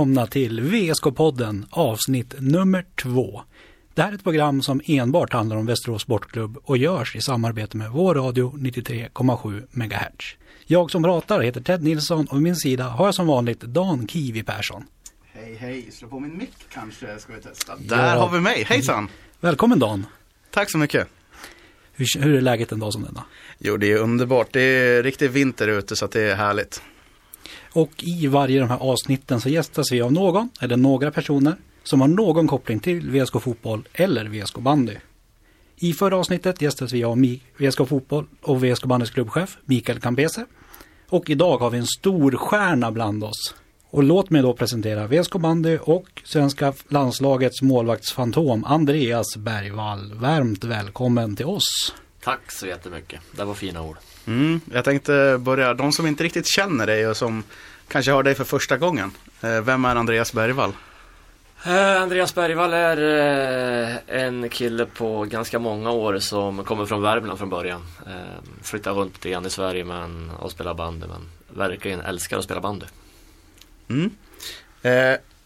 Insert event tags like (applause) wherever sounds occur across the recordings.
välkomna till VSK-podden avsnitt nummer två. Det här är ett program som enbart handlar om Västerås Sportklubb och görs i samarbete med vår radio 93,7 MHz. Jag som pratar heter Ted Nilsson och vid min sida har jag som vanligt Dan Kiwi Persson. Hej hej, slå på min mick kanske ska vi testa. Där har vi mig, hejsan! Välkommen Dan! Tack så mycket! Hur, hur är läget en dag som denna? Jo, det är underbart. Det är riktig vinter ute så det är härligt. Och i varje av de här avsnitten så gästas vi av någon eller några personer som har någon koppling till VSK Fotboll eller VSK Bandy. I förra avsnittet gästas vi av VSK Fotboll och VSK Bandys klubbchef Mikael Campese. Och idag har vi en stor stjärna bland oss. Och låt mig då presentera VSK Bandy och svenska landslagets målvaktsfantom Andreas Bergvall. Varmt välkommen till oss. Tack så jättemycket. Det var fina ord. Mm, jag tänkte börja, de som inte riktigt känner dig och som kanske hör dig för första gången. Eh, vem är Andreas Bergvall? Eh, Andreas Bergvall är eh, en kille på ganska många år som kommer från Värmland från början. Flyttar runt lite grann i Sverige men, och spelar bandy men verkligen älskar att spela bandy. Mm.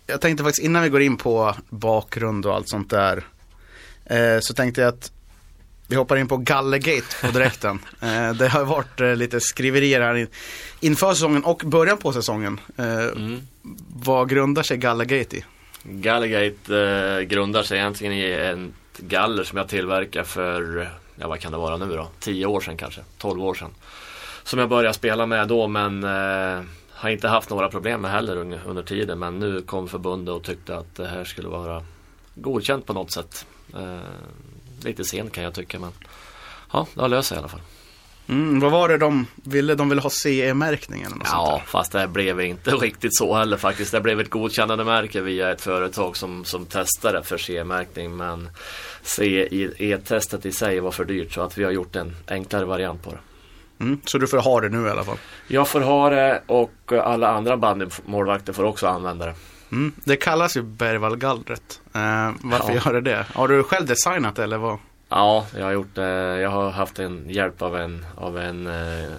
Jag tänkte faktiskt innan vi går in på bakgrund och allt sånt där. Så tänkte jag att vi hoppar in på Gallegate på direkten. (laughs) eh, det har varit eh, lite skriverier här in, inför säsongen och början på säsongen. Eh, mm. Vad grundar sig Gallegate i? Gallegate grundar sig egentligen i en galler som jag tillverkade för, ja vad kan det vara nu då? 10 år sedan kanske, 12 år sedan. Som jag började spela med då men eh, har inte haft några problem med heller under, under tiden. Men nu kom förbundet och tyckte att det här skulle vara godkänt på något sätt. Eh, lite sent kan jag tycka men ja, det har löst sig i alla fall. Mm, vad var det de ville? De ville ha CE-märkningen? Ja, fast det blev inte (laughs) riktigt så heller faktiskt. Det blev ett godkännande märke via ett företag som, som testade för CE-märkning. Men CE-testet i sig var för dyrt så att vi har gjort en enklare variant på det. Mm, så du får ha det nu i alla fall? Jag får ha det och alla andra bandymålvakter får också använda det. Mm, det kallas ju Bergvallgallret. Eh, varför ja. gör det det? Har du själv designat eller vad? Ja, jag har gjort det. Jag har haft en hjälp av en, av en eh,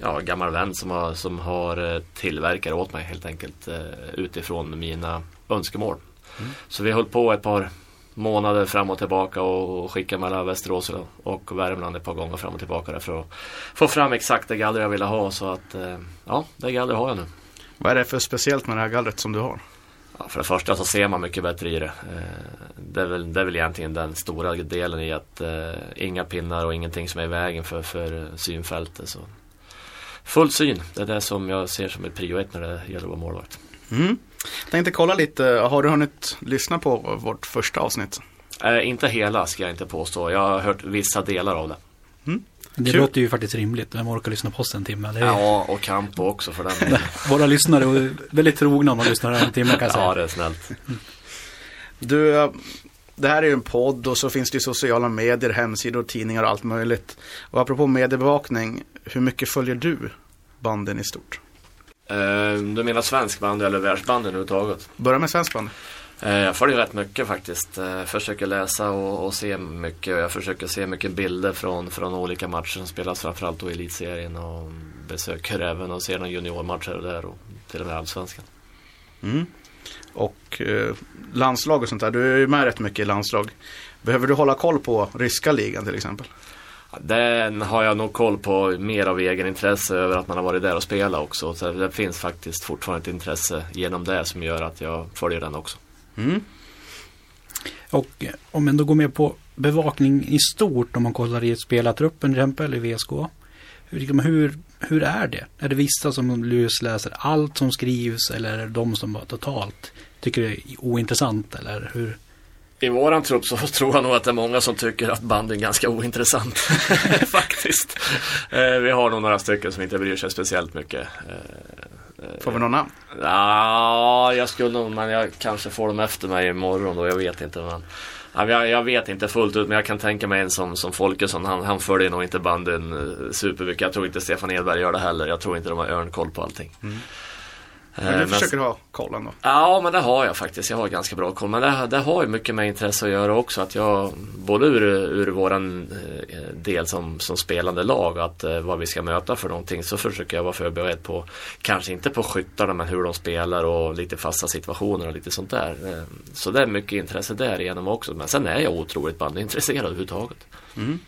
ja, gammal vän som har, som har eh, tillverkat åt mig helt enkelt eh, utifrån mina önskemål. Mm. Så vi höll på ett par månader fram och tillbaka och skicka mellan Västerås och Värmland ett par gånger fram och tillbaka för att få fram exakt det galler jag ville ha. Så att ja, det galler har jag nu. Vad är det för speciellt med det här gallret som du har? Ja, för det första så ser man mycket bättre i det. Det är väl, det är väl egentligen den stora delen i att eh, inga pinnar och ingenting som är i vägen för, för synfältet. Så. Full syn, det är det som jag ser som ett prio ett när det gäller att vara målvakt. Mm. Tänkte kolla lite, har du hunnit lyssna på vårt första avsnitt? Eh, inte hela ska jag inte påstå, jag har hört vissa delar av det. Det Kul. låter ju faktiskt rimligt. Vem orkar lyssna på oss en timme? Är... Ja, och Campo också för den Våra lyssnare är väldigt trogna om de lyssnar en timme kan jag säga. Ja, det är snällt. Du, det här är ju en podd och så finns det ju sociala medier, hemsidor, tidningar och allt möjligt. Och apropå mediebevakning, hur mycket följer du banden i stort? Uh, du menar svensk band eller världsbanden överhuvudtaget? Börja med svensk band. Uh, jag följer rätt mycket faktiskt. Jag uh, försöker läsa och, och, se mycket. Jag försöker se mycket bilder från, från olika matcher som spelas framförallt i elitserien och besöker även och ser några juniormatcher där och till och med allsvenskan. Mm och eh, landslag och sånt där. Du är ju med rätt mycket i landslag. Behöver du hålla koll på ryska ligan till exempel? Den har jag nog koll på mer av egen intresse över att man har varit där och spelat också. Så det finns faktiskt fortfarande ett intresse genom det som gör att jag följer den också. Mm. Och eh, om man då går med på bevakning i stort om man kollar i spelartruppen till exempel i VSK. Hur, hur, hur är det? Är det vissa som lusläser allt som skrivs eller är det de som bara totalt tycker det är ointressant eller hur? I våran trupp så (laughs) tror jag nog att det är många som tycker att band är ganska ointressant. (laughs) Faktiskt. (laughs) Eh, vi har nog några stycken som inte bryr sig speciellt mycket. Får vi någon namn? Ja, jag skulle nog, men jag kanske får dem efter mig imorgon då. Jag vet inte. Men, jag, jag vet inte fullt ut, men jag kan tänka mig en som, som Folkesson. Han, han följer nog inte banden eh, supermycket. Jag tror inte Stefan Edberg gör det heller. Jag tror inte de har örnkoll på allting. Mm. Men du eh, försöker men, ha koll ändå? Ja, men det har jag faktiskt. Jag har ganska bra koll. Men det, det har ju mycket med intresse att göra också. Att jag, både ur, ur våran eh, del som, som spelande lag att eh, vad vi ska möta för någonting så försöker jag vara förberedd på kanske inte på skyttarna men hur de spelar och lite fasta situationer och lite sånt där. Så det är mycket intresse där igenom också men sen är jag otroligt bandintresserad överhuvudtaget. Mm.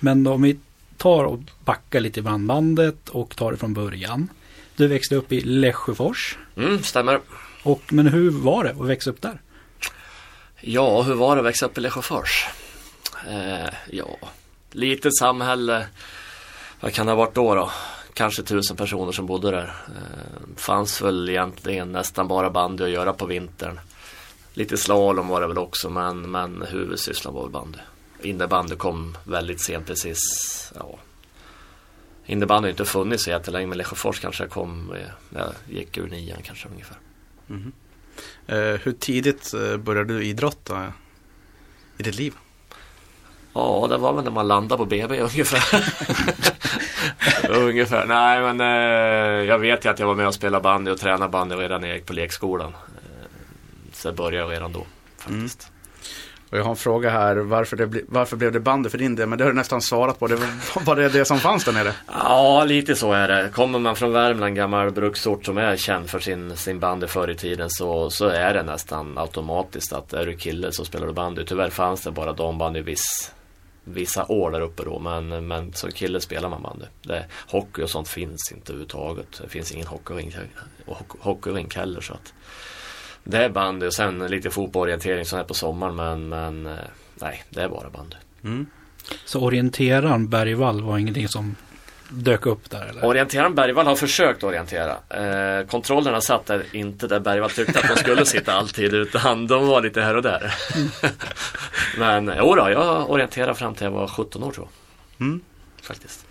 Men om vi tar och backar lite i bandbandet och tar det från början. Du växte upp i Lesjöfors. Mm, stämmer. Och, men hur var det att växa upp där? Ja, hur var det att växa upp i Lesjöfors? Eh, ja, litet samhälle. Vad kan det ha varit då? då? Kanske tusen personer som bodde där. Eh, fanns väl egentligen nästan bara bandy att göra på vintern. Lite slalom var det väl också men, men huvudsysslan var väl bandy. Innebandy kom väldigt sent precis. Ja. Innebandy har inte funnits så jättelänge men Lesjöfors kanske kom, eh, jag gick ur nian kanske ungefär. Mm. Eh, hur tidigt eh, började du idrotta i ditt liv? Ja, det var väl när man landade på BB ungefär. (laughs) (laughs) ungefär. Nej, men eh, jag vet ju att jag var med och spelade bandy och tränade bandy redan när jag gick på lekskolan. Eh, så jag började redan då faktiskt. Mm. Och jag har en fråga här, varför, det varför blev det bandy för din del? Men det har du nästan svarat på. Det var, (laughs) var det det som fanns där nere? Ja, lite så är det. Kommer man från Värmland, gammal bruksort som är känd för sin, sin bandy förr i tiden så, så är det nästan automatiskt att är du kille så spelar du bandy. Tyvärr fanns det bara dambandy viss, vissa år där uppe då. Men, men som kille spelar man bandy. Det, hockey och sånt finns inte överhuvudtaget. Det finns ingen hockeyrink, hockeyrink heller. Så att, det är bandy och sen lite fotbollsorientering som är på sommaren men, men eh, nej, det är bara bandy. Mm. Så orienteraren Bergvall var ingenting som dök upp där eller? Orienteraren Bergvall har försökt orientera. Eh, kontrollerna satt där inte där Bergvall tyckte att de skulle sitta alltid utan de var lite här och där. men jodå, jag orienterade fram till jag var 17 år tror jag. Mm. Faktiskt.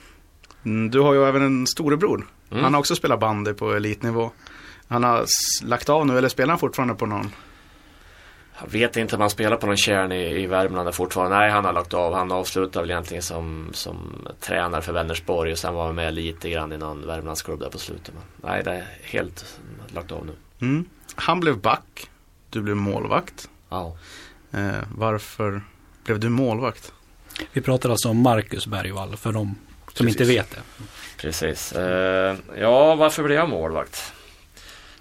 Mm, du har ju även en storebror. Mm. Han har också spelat bandy på elitnivå. Han har lagt av nu eller spelar han fortfarande på någon? Jag vet inte om han spelar på någon kärn i, i Värmland fortfarande. Nej, han har lagt av. Han avslutade väl egentligen som, som tränare för Vänersborg och sen var han med lite grann i någon Värmlandsklubb där på slutet. Men nej, det är helt lagt av nu. Mm. Han blev back. Du blev målvakt. Ja. Eh, varför blev du målvakt? Vi pratar alltså om Marcus Bergvall för de som Precis. inte vet det. Precis. Eh, ja, varför blev jag målvakt?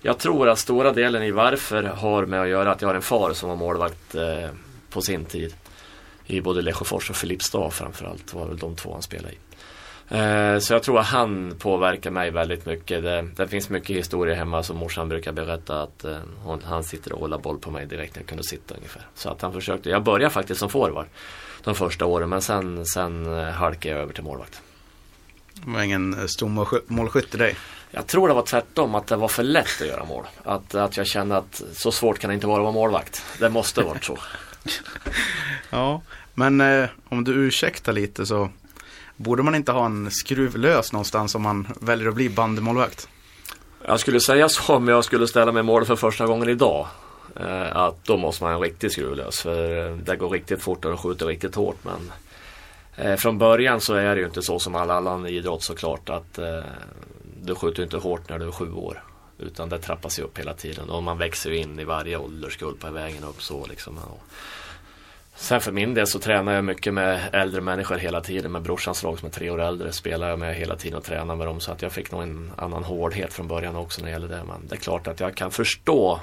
Jag tror att stora delen i varför har med att göra att jag har en far som var målvakt eh, på sin tid. I både Lesjöfors och Filipstad framförallt var väl de två han spelade i. Eh, så jag tror att han påverkar mig väldigt mycket. Det, det finns mycket historia hemma som morsan brukar berätta att eh, hon, han sitter och håller boll på mig direkt när jag kunde sitta ungefär. Så att han försökte. Jag började faktiskt som forward de första åren men sen, sen eh, halkade jag över till målvakt. Det var ingen eh, stor målskytt i dig? Jag tror det var tvärtom, att det var för lätt att göra mål. Att, att jag kände att så svårt kan det inte vara att vara målvakt. Det måste varit så. (laughs) ja, men eh, om du ursäktar lite så borde man inte ha en skruv lös någonstans om man väljer att bli bandymålvakt? Jag skulle säga så om jag skulle ställa mig mål för första gången idag. Eh, att då måste man ha en riktig skruvlös. För eh, det går riktigt fort och skjuter riktigt hårt. Men eh, från början så är det ju inte så som alla annan idrott såklart. Att eh, du skjuter inte hårt när du är sju år. Utan det trappas ju upp hela tiden och man växer ju in i varje ålderskull på vägen upp så liksom. Sen för min del så tränar jag mycket med äldre människor hela tiden. Med brorsans lag som är tre år äldre spelar jag med hela tiden och tränar med dem. Så att jag fick nog en annan hårdhet från början också när det gäller det. Men det är klart att jag kan förstå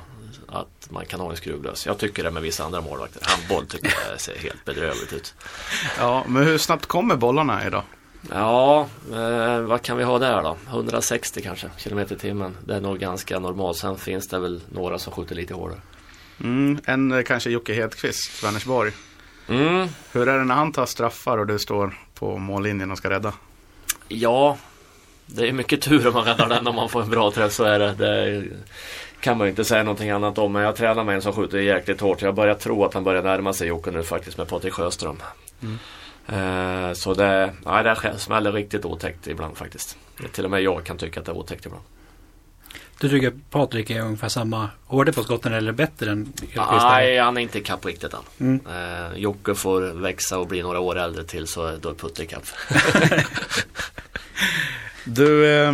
att man kan ha en skruvlös. Jag tycker det med vissa andra målvakter. Handboll tycker jag ser helt bedrövligt ut. Ja, men hur snabbt kommer bollarna idag? Ja, eh, vad kan vi ha där då? 160 kanske kilometer i timmen. Det är nog ganska normalt. Sen finns det väl några som skjuter lite hårdare. Mm, en eh, kanske Jocke Hedqvist, Vänersborg. Mm. Hur är det när han tar straffar och du står på mållinjen och ska rädda? Ja, det är mycket tur om man räddar den om man får en bra träff så är det. Det kan man ju inte säga någonting annat om. Men jag tränar med en som skjuter jäkligt hårt. Jag börjar tro att han börjar närma sig Jocke nu faktiskt med Patrik Sjöström. Mm. Eh, så det, ja, det smäller riktigt otäckt ibland faktiskt. Till och med jag kan tycka att det är otäckt ibland. Du tycker Patrik är ungefär samma order på skotten eller bättre än Nej, han är inte ikapp riktigt än. Mm. Eh, Jocke får växa och bli några år äldre till så då är Putte ikapp. (laughs) du, eh,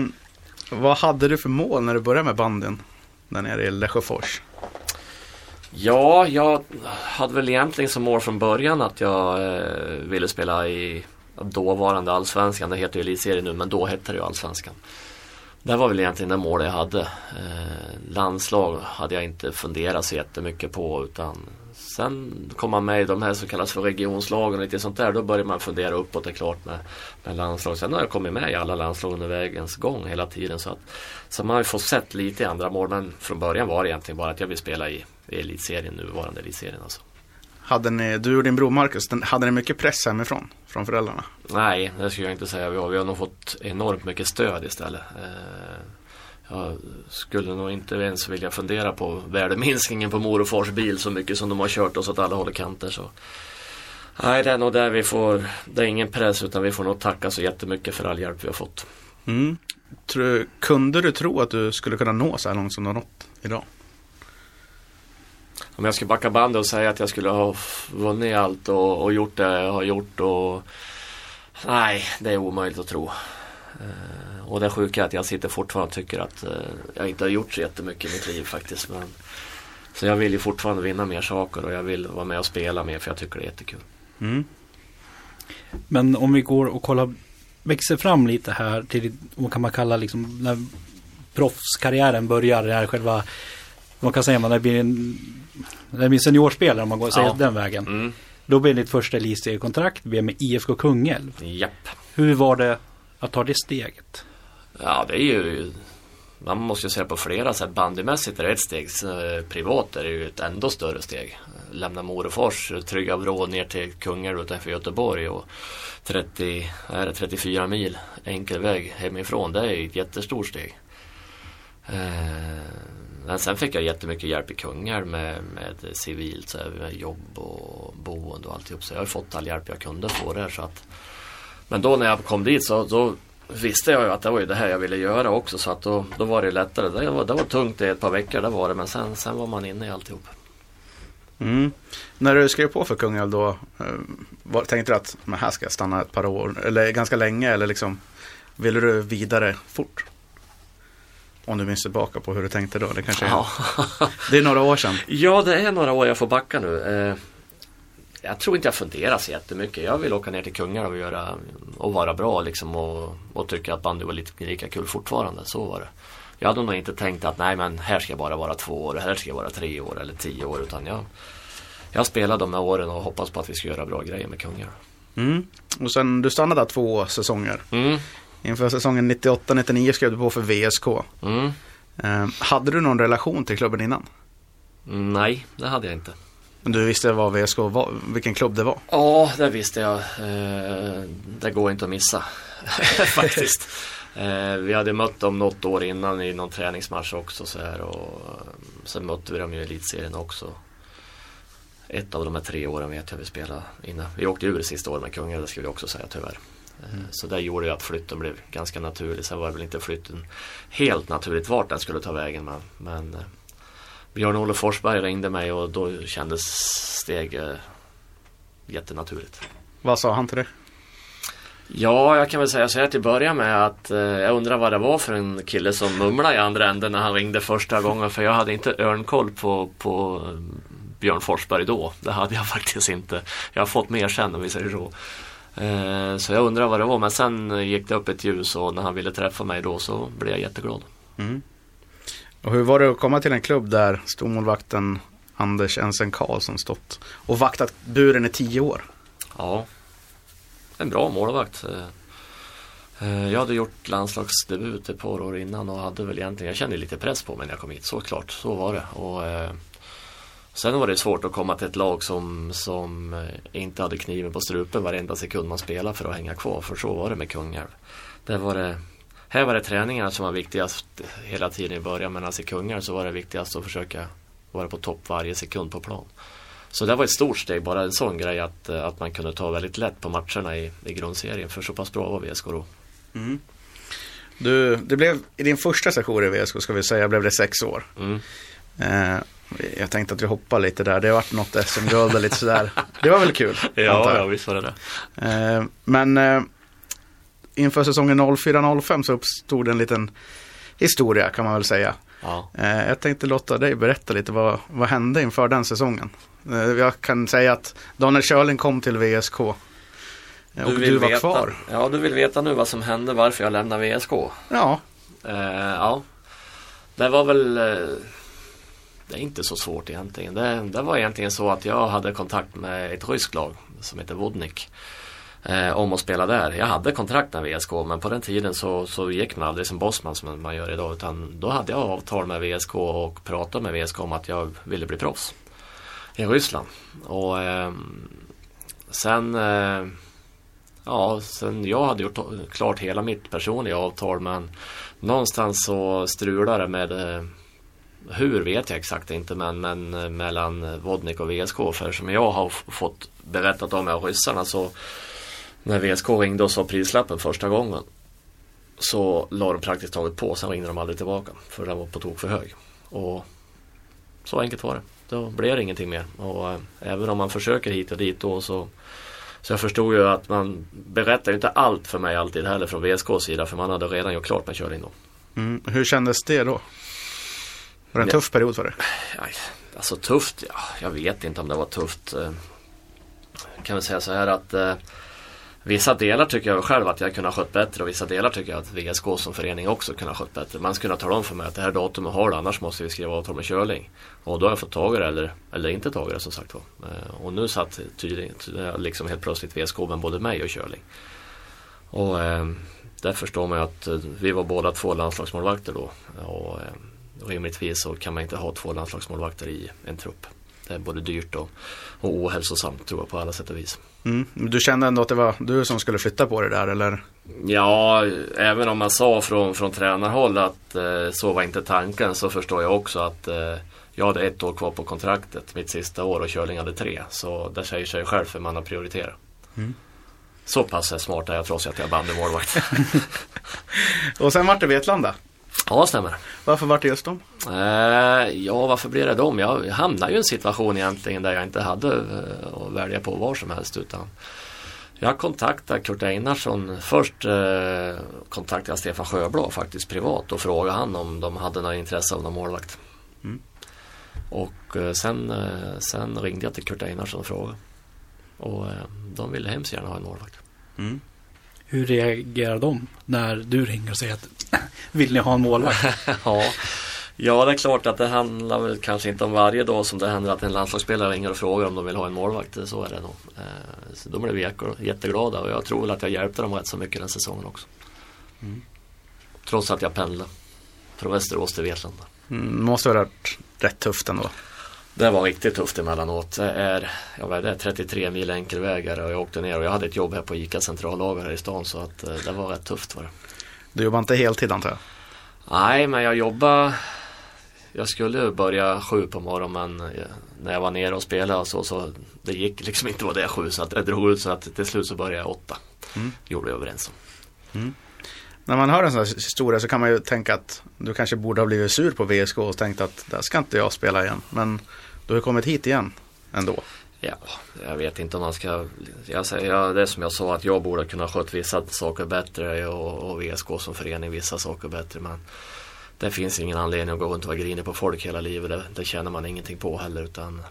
vad hade du för mål när du började med banden? Där nere i Lesjöfors. Ja, jag hade väl egentligen som mål från början att jag eh, ville spela i dåvarande allsvenskan. Det heter ju elitserien nu men då hette det ju allsvenskan. Det var väl egentligen det mål jag hade. Eh, landslag hade jag inte funderat så jättemycket på utan sen kom man med i de här som kallas för regionslagen och lite sånt där. Då började man fundera uppåt det är klart med, med landslag. Sen har jag kommit med i alla landslag under vägens gång hela tiden. Så, att, så man har ju fått sett lite i andra mål men från början var det egentligen bara att jag vill spela i elitserien, nuvarande elitserien alltså. Hade ni, du och din bror Marcus, den, hade ni mycket press hemifrån? Från föräldrarna? Nej, det skulle jag inte säga. Vi har, vi har nog fått enormt mycket stöd istället. Eh, jag skulle nog inte ens vilja fundera på värdeminskningen på mor och fars bil så mycket som de har kört oss åt alla håll och kanter. Så. Nej, det är nog där vi får, det är ingen press utan vi får nog tacka så jättemycket för all hjälp vi har fått. Mm. Tror, kunde du tro att du skulle kunna nå så här långt som du har nått idag? Om jag skulle backa bandet och säga att jag skulle ha vunnit allt och, och gjort det jag har gjort och Nej, det är omöjligt att tro. Eh, och det sjuka är att jag sitter fortfarande och tycker att eh, jag inte har gjort så jättemycket i mitt liv faktiskt. Men, så jag vill ju fortfarande vinna mer saker och jag vill vara med och spela mer för jag tycker det är jättekul. Mm. Men om vi går och kollar, växer fram lite här till, vad kan man kalla liksom, när proffskarriären börjar, det här själva, vad kan säga man det blir en, det blir seniorspelare om man går och säger Ja. den vägen. Mm. Då blir ditt första elitseriekontrakt, blir med IFK Kungälv. Japp. Hur var det att ta det steget? Ja, det är ju man måste ju säga på flera sätt. Bandymässigt är det ett steg. Eh, Privat är det ju ett ändå större steg. Lämna mor och fars trygga vrå ner till Kungälv utanför Göteborg och 30, är det 34 mil enkel väg hemifrån. Det är ju ett jättestort steg. Men sen fick jag jättemycket hjälp i Kungälv med, med civilt, så här, med jobb och boende och alltihop. Så jag har fått all hjälp jag kunde få där. Så att, men då när jag kom dit så då visste jag ju att det var ju det här jag ville göra också. Så att då, då var det lättare. Det var, det var tungt i ett par veckor, det var det. Men sen, sen var man inne i alltihop. Mm. När du skrev på för Kungälv då, eh, var, tänkte du att men här ska jag stanna ett par år, eller ganska länge, eller liksom, ville du vidare fort? Om du minns tillbaka på hur du tänkte då, det kanske är, Ja. det är några år sedan. Ja, det är några år jag får backa nu. Eh, jag tror inte jag funderar så jättemycket. Jag vill åka ner till Kungälv och, göra, och vara bra liksom och, och tycka att bandy var lite, lika kul fortfarande. Så var det. Jag hade nog inte tänkt att nej men här ska jag bara vara två år, här ska jag vara tre år eller tio år. Utan jag, jag spelade de här åren och hoppas på att vi ska göra bra grejer med Kungälv. Mm. Och sen, du stannade där två säsonger. Mm, Inför säsongen 98-99 skrev du på för VSK. mm. Eh, hade du någon relation till klubben innan? Nej, det hade jag inte. Men du visste vad VSK var, vilken klubb det var? Ja, det visste jag. Eh, det går inte att missa. (laughs) Faktiskt. Eh, vi hade mött dem något år innan i någon träningsmatch också. Så här, och eh, sen mötte vi dem i elitserien också. Ett av de här tre åren vet jag vi spelade innan. Vi åkte ur sista året med Kungälv, det ska vi också säga tyvärr. Eh, Så det gjorde ju att flytten blev ganska naturlig. Sen var det väl inte flytten helt naturligt vart den skulle ta vägen. Men, men eh, Björn-Olle Forsberg ringde mig och då kändes steg eh, jättenaturligt. Vad sa han till dig? Ja, jag kan väl säga så här till att börja med att eh, jag undrar vad det var för en kille som mumlade i andra änden när han ringde första gången. För jag hade inte örnkoll på, på eh, Björn Forsberg då. Det hade jag (laughs) faktiskt inte. Jag har fått mer sen om vi säger så. Eh, så jag undrar vad det var. Men sen gick det upp ett ljus och när han ville träffa mig då så blev jag jätteglad. Mm. Och hur var det att komma till en klubb där stormålvakten Anders Ensen Karlsson stått och vaktat buren i tio år? Ja, en bra målvakt. Eh, eh, Jag hade gjort landslagsdebut ett par år innan och hade väl egentligen, jag kände lite press på mig när jag kom hit, såklart, så var det. Och, sen var det svårt att komma till ett lag som, som eh, inte hade kniven på strupen varenda sekund man spelade för att hänga kvar, för så var det med Kungälv. Där var det, här var det träningarna som var viktigast hela tiden i början, medan i Kungälv så var det viktigast att försöka vara på topp varje sekund på plan. Så det var ett stort steg, bara en sån grej att, eh, att man kunde ta väldigt lätt på matcherna i, i grundserien. För så pass bra var VSK då. Du, det blev, I din första session i VSK ska vi säga blev det sex år. Mm. Eh, jag tänkte att vi hoppar lite där. Det har varit något SM-guld och lite sådär. Det var väl kul? (laughs) Ja, jag. ja, visst var det det. Eh, men eh, inför säsongen 04-05 så uppstod en liten historia kan man väl säga. Ja. Eh, jag tänkte låta dig berätta lite vad, vad hände inför den säsongen. Jag kan säga att Daniel Körling kom till VSK. Och du, var veta, kvar. Ja, du vill veta nu vad som hände, varför jag lämnade VSK. Ja, Eh, ja, det var väl det är inte så svårt egentligen. Det, det var egentligen så att jag hade kontakt med ett ryskt lag som heter Vodnik. Eh, om att spela där. Jag hade kontrakt med VSK men på den tiden så, så gick man aldrig som bossman som man gör idag. Utan då hade jag avtal med VSK och pratade med VSK om att jag ville bli proffs. I Ryssland. Och eh, sen eh, Ja, sen jag hade gjort klart hela mitt personliga avtal men någonstans så strulade det med eh, hur vet jag exakt inte men, men eh, mellan Vodnik och VSK för som jag har fått berättat om av ryssarna så när VSK ringde och sa prislappen första gången så la de praktiskt taget på sen ringde de aldrig tillbaka för den var på tok för hög. Och så enkelt var det. Då blev det ingenting mer och äh, även om man försöker hit och dit då så så jag förstod ju att man berättar ju inte allt för mig alltid heller från VSKs sida för man hade redan gjort klart med körning då. mm. hur kändes det då? Var det en tuff period för dig? Alltså tufft, ja, jag vet inte om det var tufft. Eh, Kan väl säga så här att eh, Vissa delar tycker jag själv att jag kunde ha skött bättre och vissa delar tycker jag att VSK som förening också kunde ha skött bättre. Man skulle ha talat om för mig att det här datumet har du annars måste vi skriva avtal med Körling. Och då har jag fått tag i det eller, eller inte tag i det som sagt var. Eh, Och nu satt tydligen tydligen liksom helt plötsligt VSK med både mig och Körling. Och eh, där förstår man ju att eh, vi var båda två landslagsmålvakter då. Och eh, rimligtvis så kan man inte ha två landslagsmålvakter i en trupp. Det är både dyrt och, och ohälsosamt tror jag på alla sätt och vis. Mm. Du kände ändå att det var du som skulle flytta på det där eller? Ja, även om man sa från, från tränarhåll att eh, så var inte tanken så förstår jag också att eh, jag hade ett år kvar på kontraktet, mitt sista år och Körling hade tre. Så det säger sig själv för man har prioriterat. Mm. Så pass smart är jag trots att jag är bandymålvakt. (laughs) Och sen vart det Vetlanda. Ja, stämmer. Varför vart det just dem? Eh, ja, varför blev det dem? Jag hamnade ju i en situation egentligen där jag inte hade eh, att välja på var som helst utan jag kontaktade Kurt Einarsson. Först eh, kontaktade jag Stefan Sjöblad faktiskt privat och frågade han om de hade något intresse av någon målvakt. Mm. Och eh, sen, eh, sen ringde jag till Kurt Einarsson och frågade. Och eh, de ville hemskt gärna ha en målvakt. Mm. Hur reagerar de när du ringer och säger att vill ni ha en målvakt? (laughs) ja. ja, det är klart att det handlar väl kanske inte om varje dag som det händer att en landslagsspelare ringer och frågar om de vill ha en målvakt. Så är det nog. Eh, Så de blev jätte- jätteglada och jag tror väl att jag hjälpte dem rätt så mycket den säsongen också. Mm. Trots att jag pendlade från Västerås till Vetlanda. Mm, måste ha varit rätt tufft ändå. Det var riktigt tufft emellanåt. Det är, jag vet, det är 33 mil enkelvägar och jag åkte ner och jag hade ett jobb här på ICA centrallager här i stan så att eh, det var rätt tufft var det. Du jobbar inte heltid antar jag? Nej, men jag jobbade Jag skulle börja sju på morgonen men eh, när jag var nere och spelade och så, så det gick liksom inte vara det sju så att det drog ut så att till slut så började jag åtta. Mm. Gjorde vi överens om. När man hör en sån här historia så kan man ju tänka att du kanske borde ha blivit sur på VSK och tänkt att där ska inte jag spela igen. Men du har kommit hit igen ändå. Ja, jag vet inte om man ska jag säger, ja, Det är som jag sa att jag borde kunna skött vissa saker bättre och, och VSK som förening vissa saker bättre men det finns ingen anledning att gå runt och vara grinig på folk hela livet. Det, det känner man ingenting på heller utan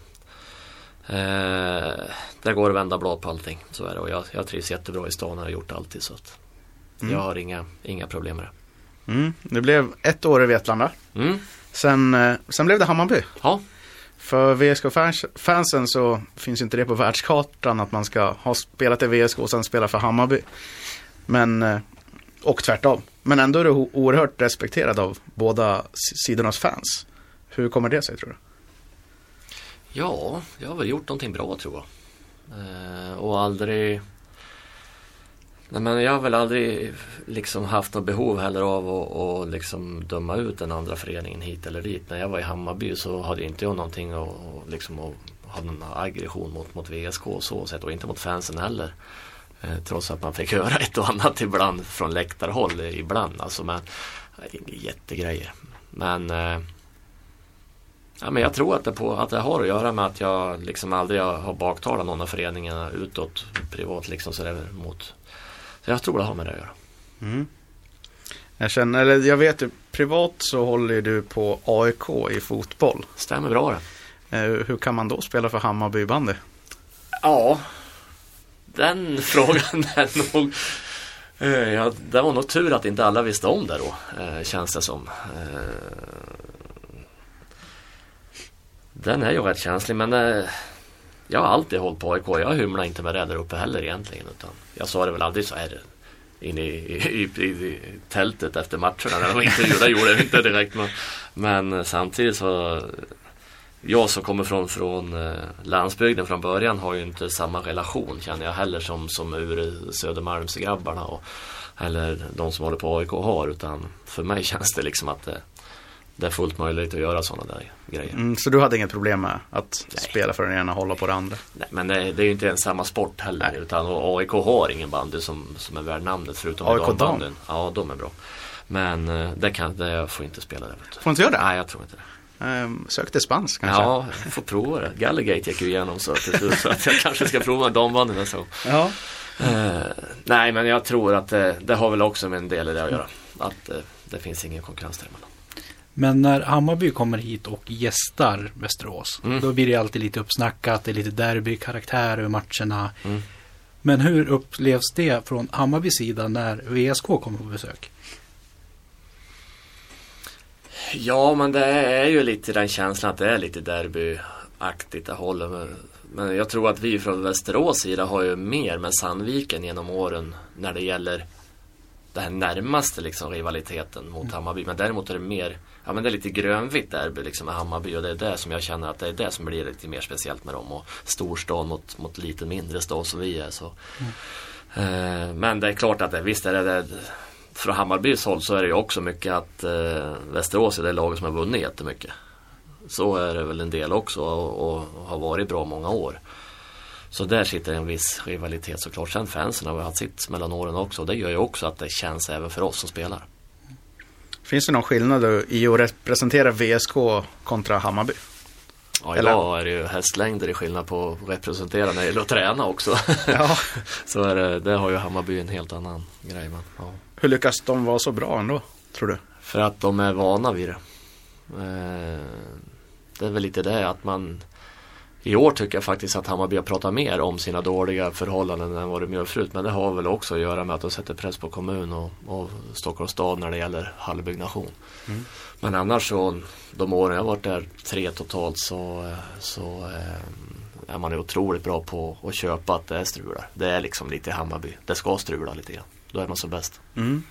eh, Det går att vända blad på allting. Så är det och jag, jag trivs jättebra i stan och har gjort alltid så att Mm. Jag har inga, inga problem med det. Mm. Det blev ett år i Vetlanda. Mm. Sen, eh, sen blev det Hammarby. Ja, För VSK-fansen så finns inte det på världskartan att man ska ha spelat i VSK och sen spela för Hammarby. Men, eh, och tvärtom. Men ändå är du oerhört respekterad av båda sidornas fans. Hur kommer det sig tror du? Ja, jag har väl gjort någonting bra tror jag. Eh, och aldrig Nej men jag har väl aldrig liksom haft något behov heller av att att liksom döma ut den andra föreningen hit eller dit. När jag var i Hammarby så hade inte jag någonting att att liksom att ha någon aggression mot, mot VSK och så sätt och inte mot fansen heller. Eh, trots att man fick (laughs) höra ett och annat ibland från läktarhåll eh, ibland. Alltså men det är jättegrejer. Men eh, Ja, men jag tror att det, på, att det har att göra med att jag liksom aldrig har baktalat någon av föreningarna utåt privat liksom sådär mot. Jag tror det har med det att göra. Mm. Jag känner, eller jag vet ju privat så håller du på AIK i fotboll. Stämmer bra det. Eh, hur kan man då spela för Hammarby bandy? Ja, den (laughs) frågan är nog... eh, Ja, det var nog tur att inte alla visste om det då, eh, känns det som. Den är ju rätt känslig men jag har alltid hållit på AIK. Jag hymlar inte med det där uppe heller egentligen. Utan jag sa det väl aldrig så här inne i, i, i, i tältet efter matcherna när de intervjuade. Det gjorde jag inte direkt. Men, men eh, samtidigt så jag som kommer från, från eh, landsbygden från början har ju inte samma relation känner jag heller som, som ur Södermalmsgrabbarna och, eller de som håller på AIK har. Utan för mig känns det liksom att det, det är fullt möjligt att göra sådana där grejer. Mm, så du hade inget problem med att Nej. spela för den ena och hålla på det andra? Nej, men det, det är ju inte ens samma sport heller. Nej. Utan och AIK har ingen bandy som, som är värd namnet förutom AIK dam? Ja, de är bra. Men eh, det, kan, det jag får inte spela det. Får inte göra det? Nej, jag tror inte det. Ehm, sök dispens kanske? Ja, jag får prova det. Gallagate gick ju igenom så, till slut, så att jag kanske ska prova dambandyn så. ja. Eh, nej, men jag tror att det, det har väl också med en del i det att göra. Att eh, det finns ingen konkurrens däremellan. Men när Hammarby kommer hit och gästar Västerås, Mm. då blir det alltid lite uppsnackat, det är lite derbykaraktär över matcherna. Mm. Men hur upplevs det från Hammarbys sida när VSK kommer på besök? Ja, men det är ju lite den känslan att det är lite derbyaktigt håller. Men, men jag tror att vi från Västerås sida har ju mer med Sandviken genom åren när det gäller det här närmaste liksom rivaliteten mot Hammarby. Men däremot är det mer, ja men det är lite grönvitt derby liksom med Hammarby och det är det som jag känner att det är det som blir lite mer speciellt med dem. Och storstad mot, mot lite mindre stad som vi är. Så. Eh, men det är klart att det, visst är det, det från Hammarbys håll så är det ju också mycket att eh, Västerås är det laget som har vunnit jättemycket. Så är det väl en del också och, och har varit bra många år. Så där sitter en viss rivalitet såklart. Sen fansen har väl haft sitt mellan åren också. Och det gör ju också att det känns även för oss som spelar. Finns det någon skillnad i att representera VSK kontra Hammarby? Ja, Eller- idag är det ju hästlängder i skillnad på att representera när det gäller att träna också. (laughs) Ja. (laughs) så är det, det har ju Hammarby en helt annan grej. Men, ja. Hur lyckas de vara så bra ändå, tror du? För att de är vana vid det. Eh, Det är väl lite det att man I år tycker jag faktiskt att Hammarby har pratat mer om sina dåliga förhållanden än vad de gör förut. Men det har väl också att göra med att de sätter press på kommun och, och Stockholms stad när det gäller hallbyggnation. Mm. Men annars så de åren jag har varit där, tre totalt, så, så eh, är man otroligt bra på att köpa att det är strular. Det är liksom lite Hammarby. Det ska strula lite grann. Då är man som bäst. Mm.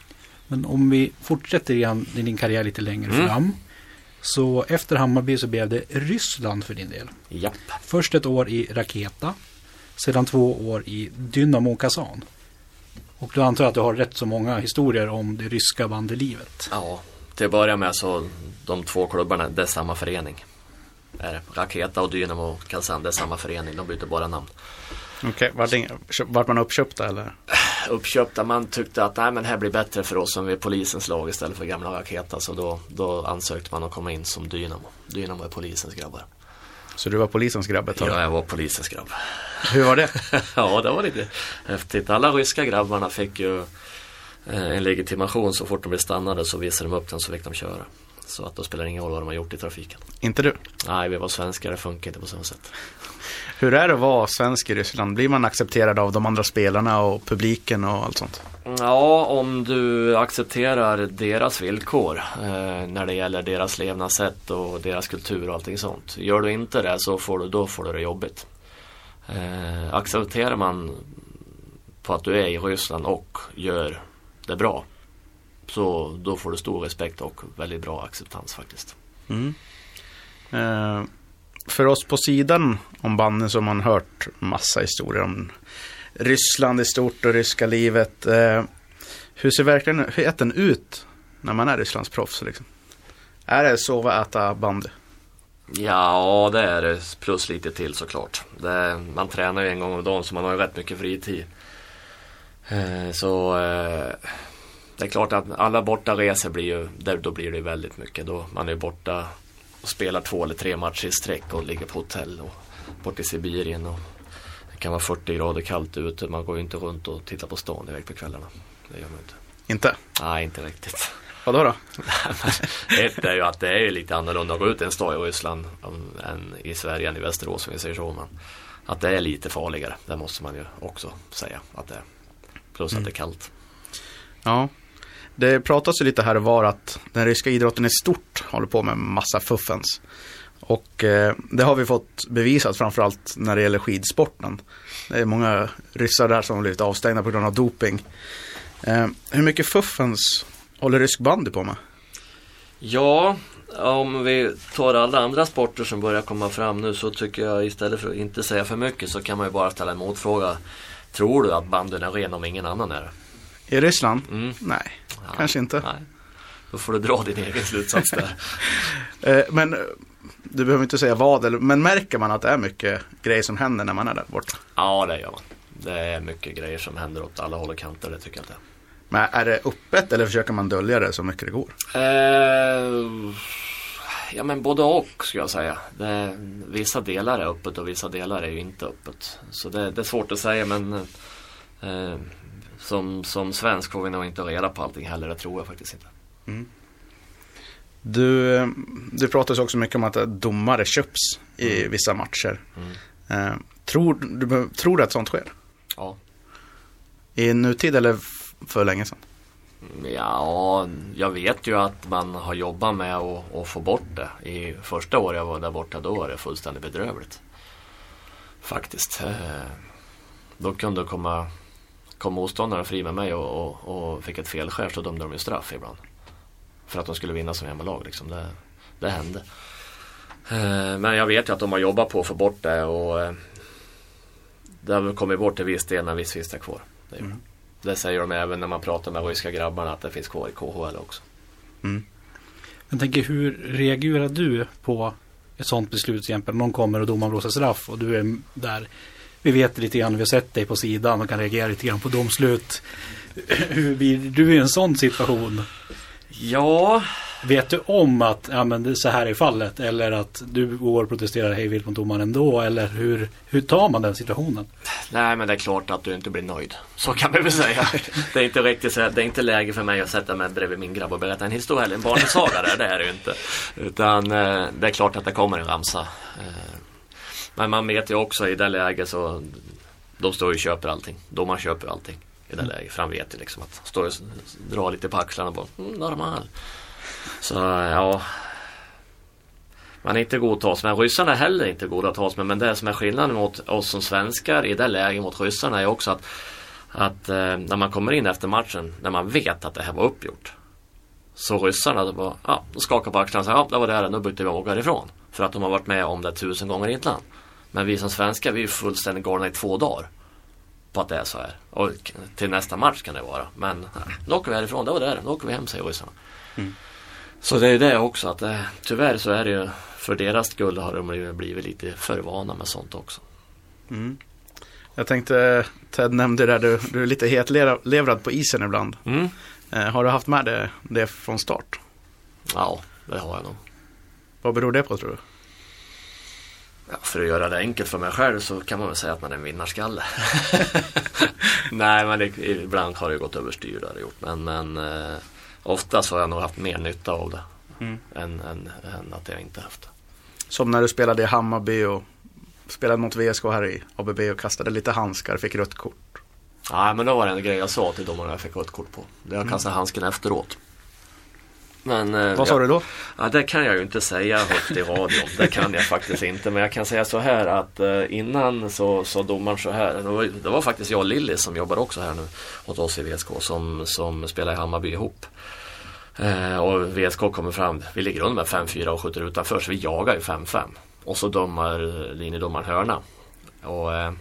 Men om vi fortsätter i din karriär lite längre Mm. fram. Så efter Hammarby så blev det Ryssland för din del. Japp. Först ett år i Raketa. Sedan två år i Dynamo Kazan. Och då antar jag att du har rätt så många historier om det ryska bandylivet. Ja, till att börja med så de två klubbarna, det är samma förening. Raketa och Dynamo Kazan, det är samma förening. De byter bara namn. Okej, vart, inga- köp- vart man uppköpta eller? Uppköpta, man tyckte att nej men det här blir bättre för oss om vi är polisens lag istället för gamla Raketa. Så då, då ansökte man att komma in som Dynamo. Dynamo är polisens grabbar. Så du var polisens grabb ett tag? Ja, jag var polisens grabb. Hur var det? (laughs) ja, det var lite häftigt. Alla ryska grabbarna fick ju eh, en legitimation så fort de blev stannade så visade de upp den så fick de köra. Så att då spelar det ingen roll vad de har gjort i trafiken. Inte du? Nej, vi var svenskar, det funkar inte på samma sätt. Hur är det att vara svensk i Ryssland? Blir man accepterad av de andra spelarna och publiken och allt sånt? Ja, om du accepterar deras villkor eh, när det gäller deras levnadssätt och deras kultur och allting sånt. Gör du inte det så får du, då får du det jobbigt. Eh, accepterar man på att du är i Ryssland och gör det bra så då får du stor respekt och väldigt bra acceptans faktiskt. Mm. Eh, för oss på sidan om banden så har man hört massa historier om Ryssland i stort och ryska livet. Eh, hur ser verkligheten ut när man är Rysslands proffs? Liksom? Är det sova, äta, bandy? Ja, det är det. Plus lite till såklart. Det, man tränar ju en gång om dagen så man har ju rätt mycket fritid. Eh, så eh, det är klart att alla bortaresor blir ju, där, då blir det väldigt mycket. Då man är borta och spelar två eller tre matcher i sträck och ligger på hotell och bort i Sibirien. Och det kan vara 40 grader kallt ute. Man går ju inte runt och tittar på stan direkt på kvällarna. Det gör man inte. Inte? Nej, inte riktigt. Vadå då? (laughs) Ett är ju att det är lite annorlunda att gå ut en stad i Ryssland än i Sverige än i Västerås om vi säger så. Men att det är lite farligare, det måste man ju också säga att det är. Plus mm. att det är kallt. Ja, det pratas ju lite här och var att den ryska idrotten i stort håller på med massa fuffens. Och eh, det har vi fått bevisat framförallt när det gäller skidsporten. Det är många ryssar där som har blivit avstängda på grund av doping. Eh, hur mycket fuffens håller rysk bandy på med? Ja, om vi tar alla andra sporter som börjar komma fram nu så tycker jag istället för att inte säga för mycket så kan man ju bara ställa en motfråga. Tror du att bandyn är ren om ingen annan är det? I Ryssland? Mm. Nej, ja, kanske inte. Nej. Då får du dra din egen slutsats där. (laughs) Eh, men du behöver inte säga vad, men märker man att det är mycket grejer som händer när man är där borta? Ja, det gör man. Det är mycket grejer som händer åt alla håll och kanter, det tycker jag inte. Men är det öppet eller försöker man dölja det så mycket det går? Eh, ja men både och skulle jag säga. Det, vissa delar är öppet och vissa delar är ju inte öppet. Så det, det är svårt att säga men eh, som, som svensk får vi nog inte reda på allting heller. Det tror jag faktiskt inte. Mm. Du, du pratar också mycket om att domare köps i mm. vissa matcher. Mm. Eh, tror, du, tror du att sånt sker? Ja. I nutid eller för länge sedan? Ja, jag vet ju att man har jobbat med att, att få bort det. I första året jag var där borta då var det fullständigt bedrövligt. Faktiskt. Eh, då kunde komma, kom motståndaren fri med mig och, och, och fick ett felskär så dömde de ju straff ibland. För att de skulle vinna som hemmalag liksom. Det, det hände. Eh, men jag vet ju att de har jobbat på att få bort det och eh, det har kommit bort till viss del när viss finns det kvar. Det, mm. det, säger de även när man pratar med ryska grabbarna att det finns kvar i KHL också. Mm. Jag tänker hur reagerar du på ett sånt beslut till exempel? Någon kommer och domaren blåser straff och du är där. Vi vet lite grann, vi har sett dig på sidan och kan reagera lite grann på domslut. (clears throat) Hur blir du i en sån situation? Ja. Vet du om att ja, men så här är fallet? Eller att du går och protesterar hej vilt mot domaren ändå? Eller hur, hur tar man den situationen? Nej men det är klart att du inte blir nöjd. Så kan vi väl säga. (laughs) det är inte riktigt så det är inte läge för mig att sätta mig bredvid min grabb och berätta en historia eller en barnsaga där. Det är det ju inte. Utan eh, det är klart att det kommer en ramsa. Men man vet ju också i det läget så de står ju och köper allting. Domaren köper allting i det läget. För han vet ju liksom att står och drar lite på axlarna bara mm, normal. Så ja. Man är inte god att tas med. Ryssarna är heller inte goda att tas med. Men det som är skillnaden mot oss som svenskar i det läget mot ryssarna är också att, att eh, när man kommer in efter matchen när man vet att det här var uppgjort. Så ryssarna då bara, ja, de skakar på axlarna och säger ja det var det, nu byter vi och åker ifrån. För att de har varit med om det tusen gånger innan. Men vi som svenskar vi är fullständigt galna i två dagar på att det är så här. Och till nästa match kan det vara. Men nu åker vi härifrån, det var det. Nu åker vi hem säger ryssarna. Mm. Så det är det också att eh, tyvärr så är det ju för deras skull har de blivit lite för vana med sånt också. Mm. Jag tänkte, Ted nämnde det där, du, du är lite hetlevrad på isen ibland. Mm. Eh, har du haft med det, det från start? Ja, det har jag nog. Vad beror det på tror du? Ja, för att göra det enkelt för mig själv så kan man väl säga att man är en vinnarskalle. (laughs) Nej, men det, ibland har det gått överstyr det gjort. Men, men eh, oftast har jag nog haft mer nytta av det mm. än, än, än, att jag inte haft det. Som när du spelade i Hammarby och spelade mot VSK här i ABB och kastade lite handskar, fick rött kort. Nej, men då var det en grej jag sa till domarna jag fick rött kort på. Jag kastade mm. handsken efteråt. Men, eh, Vad sa ja, du då? Ja, det kan jag ju inte säga högt i radion. Det kan jag faktiskt inte. Men jag kan säga så här att eh, innan så sa domaren så här. Det var, det var faktiskt jag och Lilly som jobbar också här nu åt oss i VSK som, som spelar i Hammarby ihop. Eh, och VSK kommer fram, vi ligger under med 5-4 och skjuter utanför så vi jagar ju 5-5. Och så dömar linjedomaren hörna. Och, eh,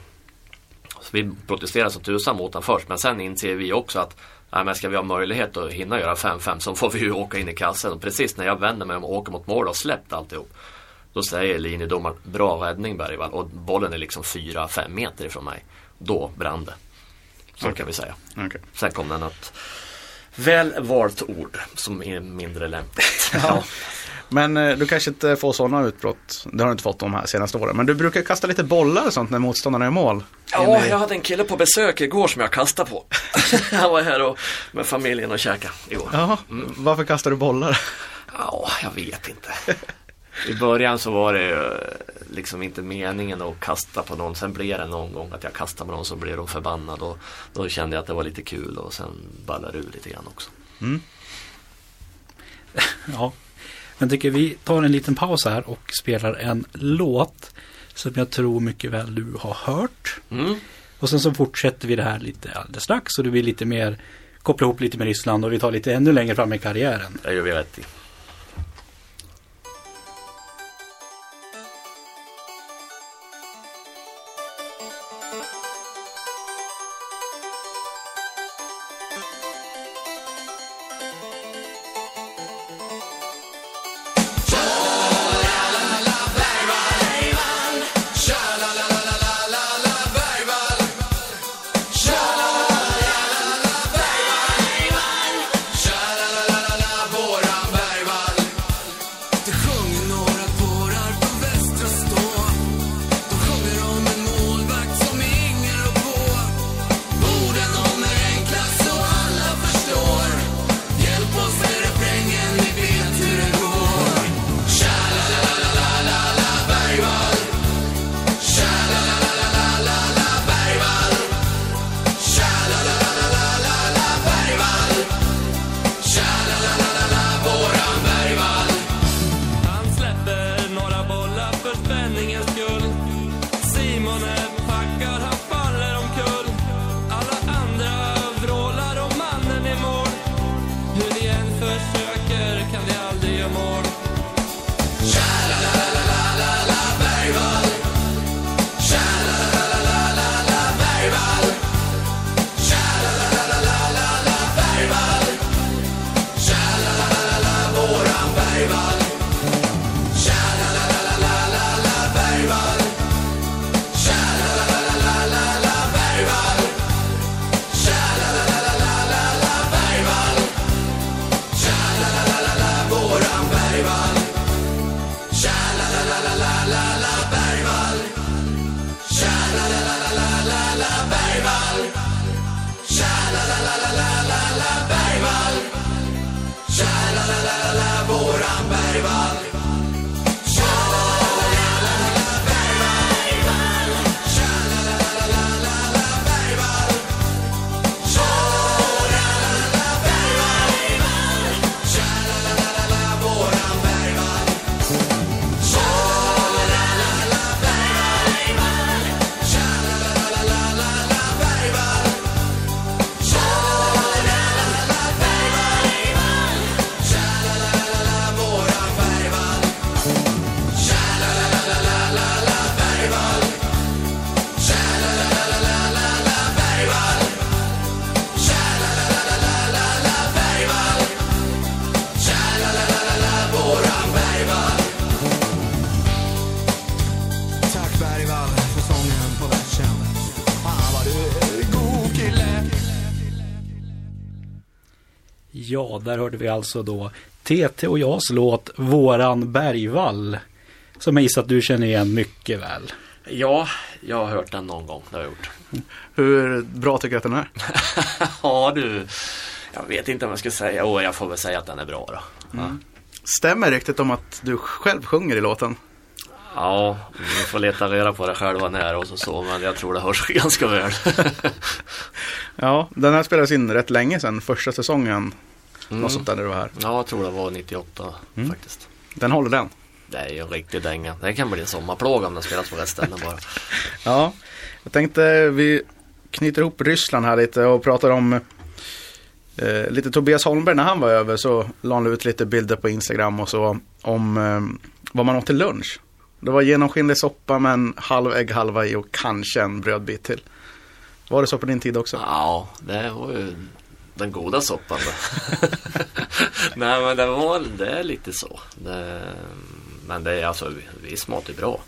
så vi protesterar som tusan mot den först men sen inser vi också att Nej, men ska vi ha möjlighet att hinna göra 5-5 så får vi ju åka in i kassen. Och precis när jag vänder mig om och åker mot mål och släppt alltihop. Då säger linjedomaren bra räddning Bergvall och bollen är liksom 4-5 meter ifrån mig. Då brann det. Så okay. kan vi säga. Okay. Sen kom det något väl valt ord som är mindre lämpligt. ja. Men eh, du kanske inte får sådana utbrott. Det har du inte fått de här senaste åren. Men du brukar kasta lite bollar och sånt när motståndarna är i mål. Ja, jag hade en kille på besök igår som jag kastade på. (laughs) Han var här och, med familjen och käkade igår. Ja, varför kastar du bollar? Ja, jag vet inte. (laughs) I början så var det ju liksom inte meningen att kasta på någon. Sen blev det någon gång att jag kastade på någon så blev de förbannad. Och då kände jag att det var lite kul och sen ballade det ur lite grann också. (laughs) Ja. Men tycker vi tar en liten paus här och spelar en låt som jag tror mycket väl du har hört. Mm. Och sen så fortsätter vi det här lite alldeles strax och du blir lite mer koppla ihop lite med Ryssland och vi tar lite ännu längre fram i karriären. Det gör vi rätt i. Ja, där hörde vi alltså då TT och jag låt Våran Bergvall. Som jag gissar att du känner igen mycket väl. Ja, jag har hört den någon gång. Det har jag gjort. Hur bra tycker du att den är? (laughs) Ja du, jag vet inte om jag ska säga. Åh, jag får väl säga att den är bra då. Ja. Stämmer riktigt om att du själv sjunger i låten? Ja, vi får leta reda på det själva när och så, så men jag tror det hörs (laughs) ganska väl. Ja, den här spelades in rätt länge sedan, första säsongen. Mm. Något sånt där när du var här. Ja, jag tror det var 98 faktiskt. Den håller den. Det är ju en riktig dänga. Det kan bli en sommarplåga om den spelas på rätt ställen bara. (laughs) Ja, jag tänkte vi knyter ihop Ryssland här lite och pratar om eh, lite Tobias Holmberg när han var över så la han ut lite bilder på Instagram och så om eh, vad man åt till lunch. Det var genomskinlig soppa med en halv ägg halva i och kanske en brödbit till. Var det så på din tid också? Ja, det var ju den goda soppan då. (laughs) Nej men det var det är lite så. Det, men det är alltså viss mat är bra.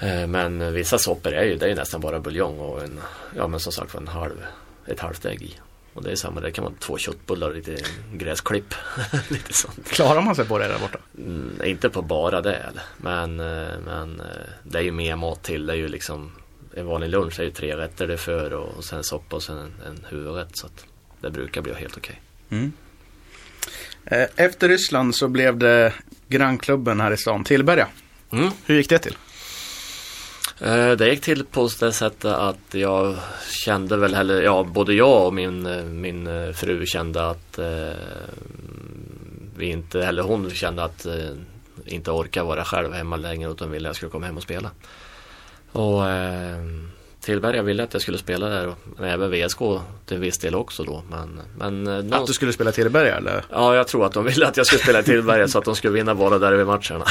Eh, Men vissa soppor är ju, det är ju nästan bara buljong och en, ja men som sagt en halv, ett halvt ägg i. Och det är samma, det kan vara två köttbullar och lite gräsklipp. (laughs) lite sånt. Klarar man sig på det där borta? Mm, inte på bara det, men, eh, men eh, det är ju mer mat till. Det är ju liksom en vanlig lunch är ju tre rätter. Det för och, och sen soppa och sen en, en huvudrätt. Så att det brukar bli helt okej. Mm. Eh, Efter Ryssland så blev det grannklubben här i stan, Tillberga. Mm. Hur gick det till? Eh, Det gick till på det sättet att jag kände väl, eller ja, både jag och min, eh, min fru kände att eh, vi inte, eller hon kände att eh, inte orkar vara själv hemma längre utan ville att jag skulle komma hem och spela. Och eh, Tillberga ville att jag skulle spela där och även VSK till viss del också då. Men, men eh, Att någonstans- du skulle spela Tillberga eller? Ja, jag tror att de ville att jag skulle spela Tillberga så att de skulle vinna båda derbymatcherna.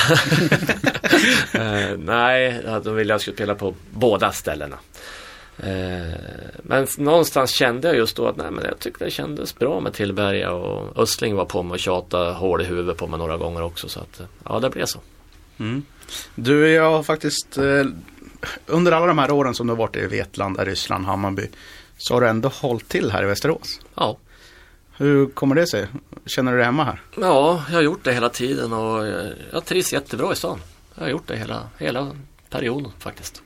(laughs) eh, nej, att de ville att jag skulle spela på båda ställena. Eh, men någonstans kände jag just då att nej, men jag tyckte det kändes bra med Tillberga och Östling var på mig och tjatade hål i huvudet på mig några gånger också. Så att, ja, det blev så. Mm. Du, jag har faktiskt eh, under alla de här åren som du har varit i Vetlanda, Ryssland, Hammarby så har du ändå hållit till här i Västerås. Ja. Hur kommer det sig? Känner du dig hemma här? ja, jag har gjort det hela tiden och jag, jag trivs jättebra i stan. Jag har gjort det hela, hela perioden faktiskt.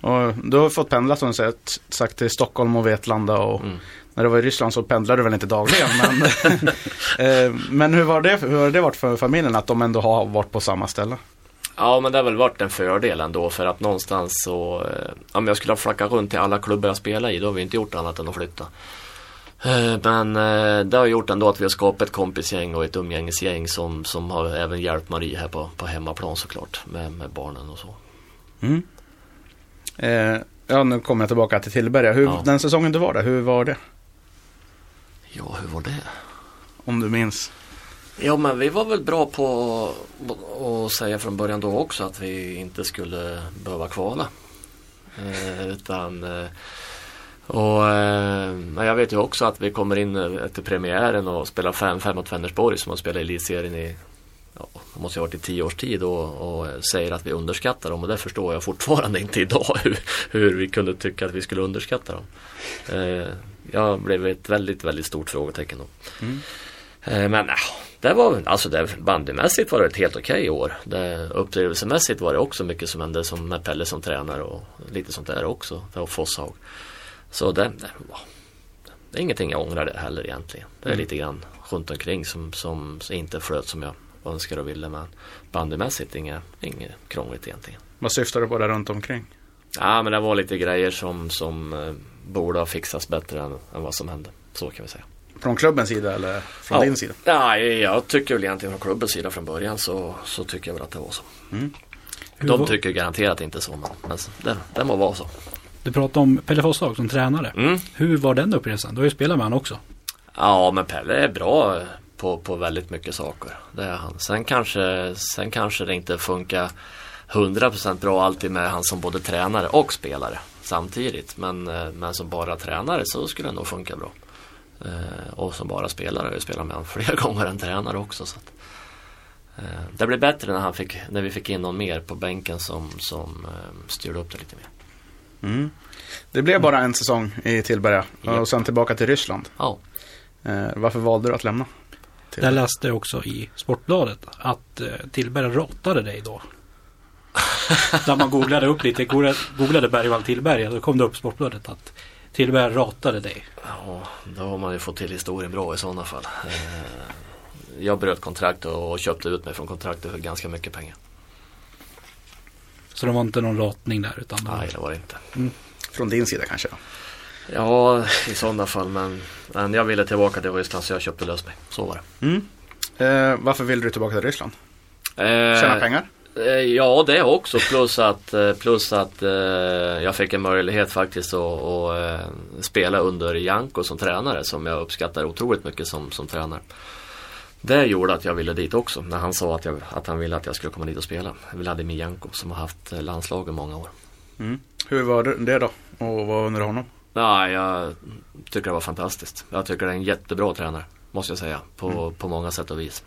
Och du har fått pendla som sagt, sagt till Stockholm och Vetlanda och Mm. när du var i Ryssland så pendlade du väl inte dagligen. men, (laughs) eh, men hur, var det, hur har det varit för familjen att de ändå har varit på samma ställe? Ja men det har väl varit en fördel ändå för att någonstans så eh, Om jag skulle ha flackat runt till alla klubbar jag spelar i då har vi inte gjort annat än att flytta. Eh, Men eh, det har gjort ändå att vi har skapat ett kompisgäng och ett umgängesgäng som, som har även hjälpt Marie här på, på hemmaplan såklart med, med barnen och så. Mm. Eh, ja, nu kommer jag tillbaka till Tillberga. Hur, Ja. Den säsongen du var där, hur var det? Ja hur var det? Om du minns. Ja men vi var väl bra på att säga från början då också att vi inte skulle behöva kvala. Eh, utan eh, och eh, jag vet ju också att vi kommer in eh, efter premiären och spelar 5-5 mot Vänersborg som har spelat i elitserien i Ja, måste ha varit i tio års tid och, och säger att vi underskattar dem och det förstår jag fortfarande (laughs) inte idag hur, hur vi kunde tycka att vi skulle underskatta dem. Eh, jag blev ett väldigt, väldigt stort frågetecken då. Eh, Men äh, det var alltså det, bandymässigt var det ett helt okej år. Det, upplevelsemässigt var det också mycket som hände som med Pelle som tränare och lite sånt där också. Och Fosshag. Så det, det är ingenting jag ångrar det heller egentligen. Det är Mm. lite grann runt omkring som, som inte flöt som jag önskade och ville. Men bandymässigt inget, inget krångligt egentligen. Vad syftar du på där runt omkring? Ja men det var lite grejer som, som eh, borde ha fixats bättre än, än vad som hände. Så kan vi säga. Från klubbens sida eller från Ja. din sida? Ja, jag tycker väl egentligen från klubbens sida från början så, så tycker jag väl att det var så. Hur De var- tycker garanterat inte så men, men det, det må vara så. Du pratade om Pelle Fosshag som tränare. Mm. Hur var den upplevelsen? Du har ju spelat med honom också. Ja men Pelle är bra på, på väldigt mycket saker. Det är han. Sen kanske, sen kanske det inte funkar 100% bra alltid med han som både tränare och spelare samtidigt. Men, eh, men som bara tränare så skulle det nog funka bra. Eh, och som bara spelare jag spelat med honom (laughs) flera gånger än tränare också. Så att, eh, det blev bättre när, han fick, när vi fick in någon mer på bänken som, som eh, styrde upp det lite mer. Mm. Det blev bara en säsong i Tillberga och sen tillbaka till Ryssland. Ja. Eh, varför valde du att lämna? Där läste jag också i Sportbladet att eh, Tillberga ratade dig då. (laughs) När man googlade upp lite, googlade, googlade Bergvall Tillberga, då kom det upp Sportbladet att Tillberga ratade dig. Ja, då har man ju fått till historien bra i sådana fall. Eh, Jag bröt kontrakt och köpte ut mig från kontraktet för ganska mycket pengar. Så det var inte någon ratning där utan det var- Nej, det var det inte. Från din sida kanske? då? Ja, i sådana fall. Men, men jag ville tillbaka till Ryssland så jag köpte lös mig. Så var det. Mm. Eh, varför vill du tillbaka till Ryssland? Eh, Tjäna pengar? Eh, Ja, det också. Plus att, eh, plus att eh, jag fick en möjlighet faktiskt att, att spela under Janko som tränare. Som jag uppskattar otroligt mycket som, som tränare. Det gjorde att jag ville dit också. När han sa att, jag, att han ville att jag skulle komma dit och spela. Vladimir Janko som har haft eh, landslag i många år. Mm. Hur var det- då? Och vad under honom? Nej, jag tycker det var fantastiskt. Jag tycker det är en jättebra tränare. Måste jag säga. På, på många sätt och vis.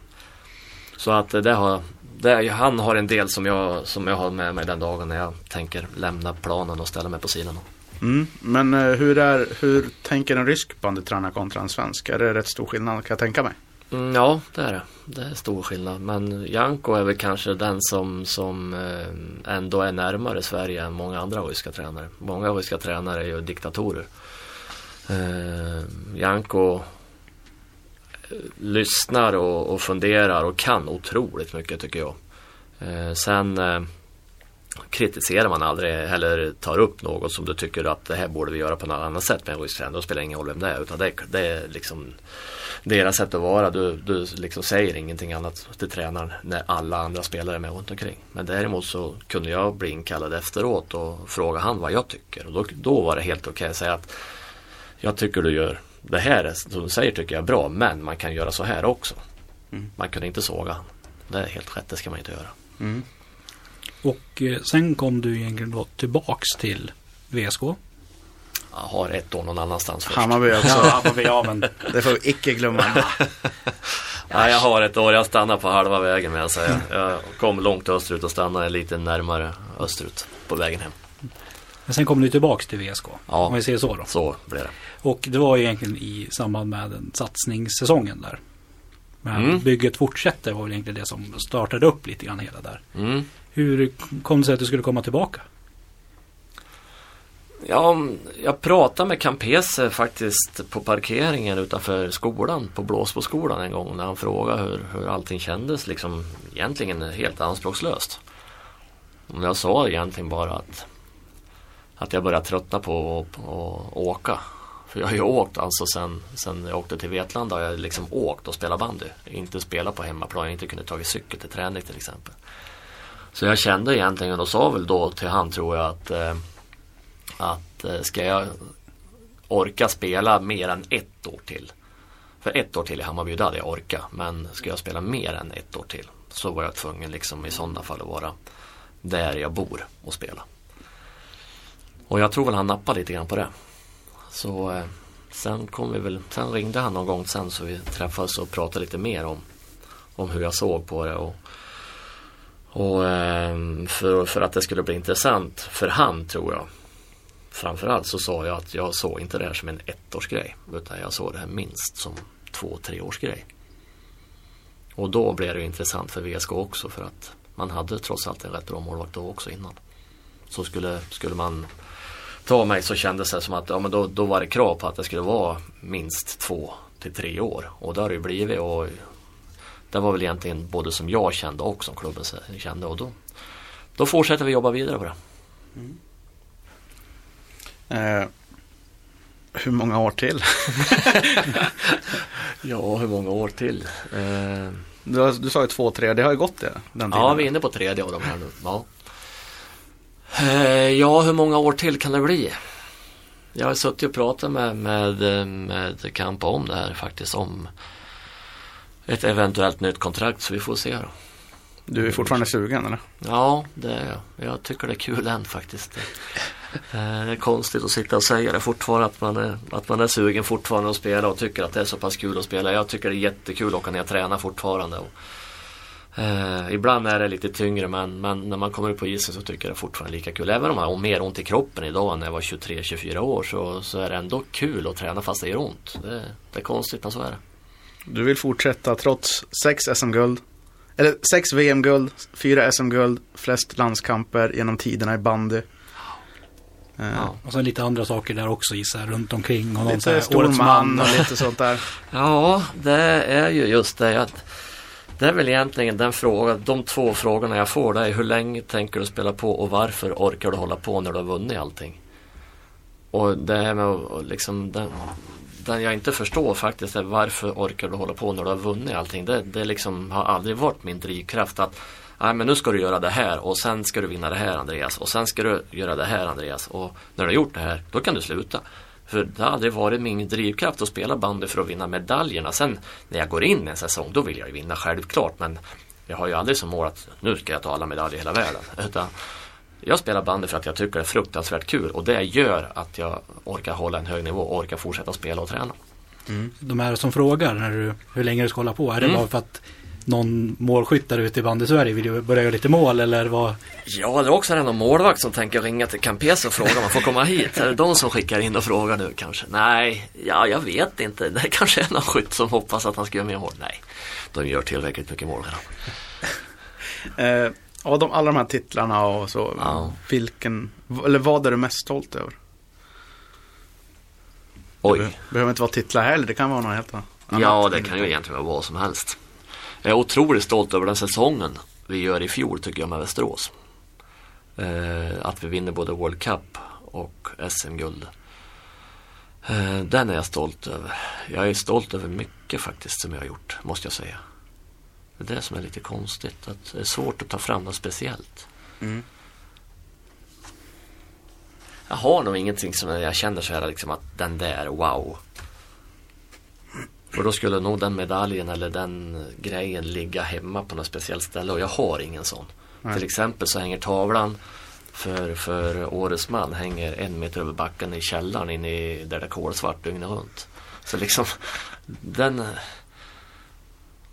Så att det har, det, han har en del som jag, som jag har med mig den dagen när jag tänker lämna planen och ställa mig på sidan. Mm. Men eh, hur, är, hur tänker en rysk bandytränare kontra en svensk? Är det rätt stor skillnad kan jag tänka mig? Mm, ja, det är det. Det är stor skillnad. Men Janko är väl kanske den som, som eh, ändå är närmare Sverige än många andra ryska tränare. Många ryska tränare är ju diktatorer. Eh, Janko lyssnar och, och funderar och kan otroligt mycket tycker jag. Eh, sen eh, kritiserar man aldrig eller tar upp något som du tycker att det här borde vi göra på något annat sätt med en rysk tränare. Då spelar det ingen roll vem det är. Utan det, det är liksom deras sätt att vara. Du, du liksom säger ingenting annat till tränaren när alla andra spelare är med runt omkring. Men däremot så kunde jag bli inkallad efteråt och fråga han vad jag tycker. Och då, då var det helt okej att säga att jag tycker du gör det här som du säger tycker jag är bra men man kan göra så här också. Mm. Man kunde inte såga han. Det är helt rätt, det ska man inte göra. Mm. Och eh, sen kom du egentligen då tillbaks till VSK. Jag har ett år någon annannstans först. Hammarby (laughs) också. Hammarby, ja men. Det får vi icke glömma. (laughs) Nej, jag har ett år. Jag stannar på halva vägen med jag säga. Jag kom långt österut och stannade lite närmare österut på vägen hem. Men sen kom du tillbaks till VSK. Ja. Om vi säger så då. Så blev det. Och det var ju egentligen i samband med den satsningssäsongen där. Men Mm. bygget fortsätter var väl egentligen det som startade upp lite grann hela där. Mm. Hur kom det sig att du skulle komma tillbaka? Ja, jag pratade med Campese faktiskt på parkeringen utanför skolan, på Blåsboskolan en gång när han frågade hur, hur allting kändes liksom egentligen helt anspråkslöst. Och jag sa egentligen bara att, att jag började tröttna på att åka. För jag har ju åkt alltså sen, sen jag åkte till Vetlanda har jag liksom åkt och spelat bandy. Inte spelat på hemmaplan, jag inte kunnat ta cykel till träning till exempel. Så jag kände egentligen och sa väl då till han tror jag att eh, att eh, ska jag orka spela mer än ett år till. För ett år till i Hammarby, det hade jag orkat. Men ska jag spela mer än ett år till så var jag tvungen liksom i sådana fall att vara där jag bor och spela. Och jag tror väl han nappade lite grann på det. Så eh, sen kom vi väl, sen ringde han någon gång sen så vi träffades och pratade lite mer om, om hur jag såg på det. Och, och eh, för, för att det skulle bli intressant för han tror jag framförallt så sa jag att jag såg inte det här som en ettårsgrej utan jag såg det här minst som två, tre års grej. Och då blev det ju intressant för VSK också för att man hade trots allt en rätt bra målvakt då också innan. Så skulle, skulle man ta mig så kändes det som att ja, men då, då var det krav på att det skulle vara minst två till tre år. Och det har det ju blivit och det var väl egentligen både som jag kände och som klubben kände och då, då fortsätter vi jobba vidare på det. Eh, hur många år till? (laughs) Ja, hur många år till? Eh, Du, du sa ju två, tre. Det har ju gått det. Den tiden. ja, vi är inne på tredje av de här nu. Ja. Eh, ja, hur många år till kan det bli? Jag har suttit och pratat med, med, eh, med Kampa om det här faktiskt. Om ett eventuellt nytt kontrakt. Så vi får se då. Du är fortfarande sugen eller? Ja, det är jag. Jag tycker det är kul än faktiskt. Eh, Det är konstigt att sitta och säga det fortfarande att man, är, att man är sugen fortfarande att spela och tycker att det är så pass kul att spela. Jag tycker det är jättekul att åka ner och träna fortfarande. Och, eh, ibland är det lite tyngre men, men när man kommer upp på isen så tycker jag det är fortfarande lika kul. Även om man har mer ont i kroppen idag än när jag var 23-24 år så, så är det ändå kul att träna fast det gör ont. Det, det är konstigt men så är det. Du vill fortsätta trots sex SM-guld. Eller sex VM-guld, fyra SM-guld, flest landskamper genom tiderna i bandy. Eh, Ja. Och sen lite andra saker där också gissar jag, runt omkring. Och någon så Lite här, stor man och lite sånt där. (laughs) Ja, det är ju just det att det är väl egentligen den frågan, de två frågorna jag får det är hur länge tänker du spela på och varför orkar du hålla på när du har vunnit allting? Och det här med att liksom den, den jag inte förstår faktiskt är varför orkar du hålla på när du har vunnit allting? Det, det liksom har aldrig varit min drivkraft att Nej men nu ska du göra det här och sen ska du vinna det här Andreas och sen ska du göra det här Andreas och när du har gjort det här då kan du sluta. För det har aldrig varit min drivkraft att spela bandy för att vinna medaljerna. Sen när jag går in i en säsong då vill jag ju vinna självklart men jag har ju aldrig som mål att nu ska jag ta alla medaljer i hela världen. Utan jag spelar bandy för att jag tycker det är fruktansvärt kul och det gör att jag orkar hålla en hög nivå och orkar fortsätta spela och träna. De här som frågar när du, hur länge du ska hålla på. Är det Mm. bara för att någon målskytt där ute i bandy-Sverige vill ju börja göra lite mål eller vad? Ja, det är också någon målvakt som tänker ringa till Campese och fråga om man får komma hit. Är det de som skickar in och frågar nu kanske? Nej, ja, jag vet inte. Det kanske är någon skytt som hoppas att han ska göra mer mål. Nej, de gör tillräckligt mycket mål redan. Eh, av de, alla de här titlarna och så, Ja. vilken, eller vad är du mest stolt över? Det Oj. be- behöver inte vara titlar heller, det kan vara något helt annat. Ja, det kan ju egentligen vara vad som helst. Jag är otroligt stolt över den säsongen vi gör i fjol tycker jag med Västerås. Eh, att vi vinner både World Cup och SM-guld. Eh, den är jag stolt över. Jag är stolt över mycket faktiskt som jag har gjort, måste jag säga. Det är det som är lite konstigt, att det är svårt att ta fram något speciellt. Mm. Jag har nog ingenting som jag känner så här liksom att den där, wow. Och då skulle nog den medaljen eller den grejen ligga hemma på något speciellt ställe och jag har ingen sån. Nej. Till exempel så hänger tavlan för, för Årets man hänger en meter över backen i källaren inne i, där det är kolsvart dygnet runt. Så liksom den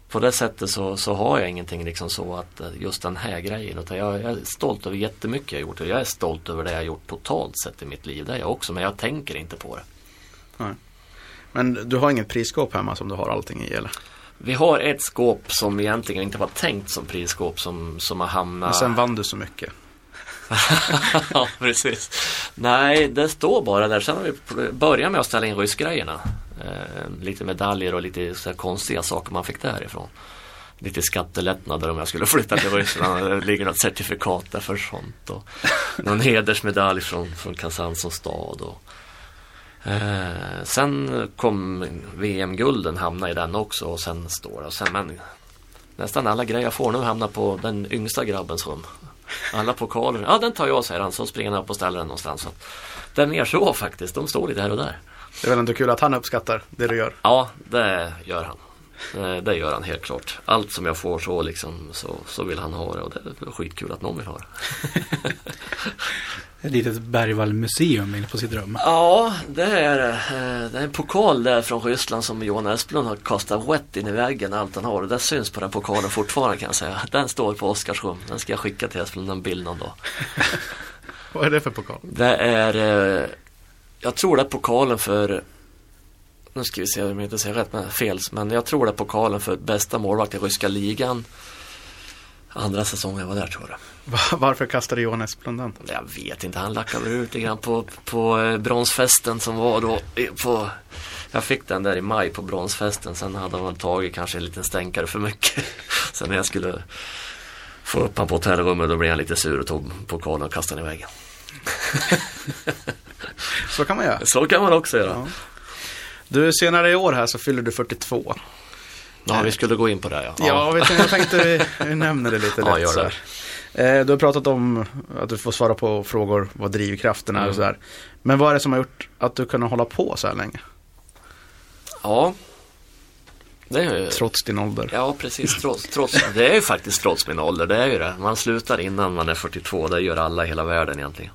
på det sättet så, så har jag ingenting liksom så att eh, just den här grejen utan jag, jag är stolt över jättemycket jag gjort och jag är stolt över det jag gjort totalt sett i mitt liv. Det är jag också men jag tänker inte på det. Men du har inget prisskåp hemma som du har allting i eller? Vi har ett skåp som egentligen inte var tänkt som prisskåp som, som har hamnat... Men sen vann du så mycket. (laughs) ja, precis. Nej, det står bara där. Sen har vi börjat med att ställa in ryssgrejerna. Eh, lite medaljer och lite så konstiga saker man fick därifrån. Lite skattelättnader om jag skulle flytta till Ryssland. (laughs) Det ligger något certifikat där för sånt. Och någon hedersmedalj från, från Kazan som stad. Och, eh, sen kom VM-gulden hamna i den också och sen står det. Och sen, men, nästan alla grejer jag får nu hamnar på den yngsta grabbens rum. Alla pokaler. Ja, den tar jag, säger han. Så springer han upp och ställer den någonstans. Så det är mer så faktiskt. De står lite här och där. Det är väl ändå kul att han uppskattar det du gör. Ja, det gör han. Eh, Det gör han helt klart. Allt som jag får så liksom så, så vill han ha det och det är skitkul att någon vill ha det. (laughs) Ett litet Bergvall-museum inne på sitt rum. Ja, det är det. Eh, Det är en pokal där från Ryssland som Johan Esplund har kastat wet in i väggen allt han har. Och det syns på den pokalen fortfarande kan jag säga. Den står på Oskars rum. Den ska jag skicka till Esplund en bild någon dag. (laughs) Vad är det för pokal? Det är, eh, jag tror det är pokalen för, nu ska vi se om jag inte säger rätt men fel, men jag tror det är pokalen för bästa målvakt i ryska ligan. Andra säsongen jag var där tror jag. Va- Varför kastade Johan Esplund den? Jag vet inte, han lackade ut lite grann på, på eh, bronsfesten som var då. På, jag fick den där i maj på bronsfesten, sen hade han väl tagit kanske en liten stänkare för mycket. (laughs) Sen när jag skulle få upp honom på hotellrummet då blev han lite sur och tog pokalen och kastade den i väggen. (laughs) Så kan man göra. Så kan man också göra. Ja. Du, senare i år här så fyller du 42. Ja, vi skulle gå in på det ja. Ja, vet du, jag tänkte vi, nämner det lite (laughs) Ja, lätt gör så det. här. Eh, Du har pratat om att du får svara på frågor vad drivkraften är och Mm. sådär. Men vad är det som har gjort att du kunnat hålla på så här länge? Ja. Det är. Trots din ålder. Ja, precis. Trots, trots, det är ju faktiskt trots min ålder. Det är ju det. Man slutar innan man är 42. Det gör alla i hela världen egentligen.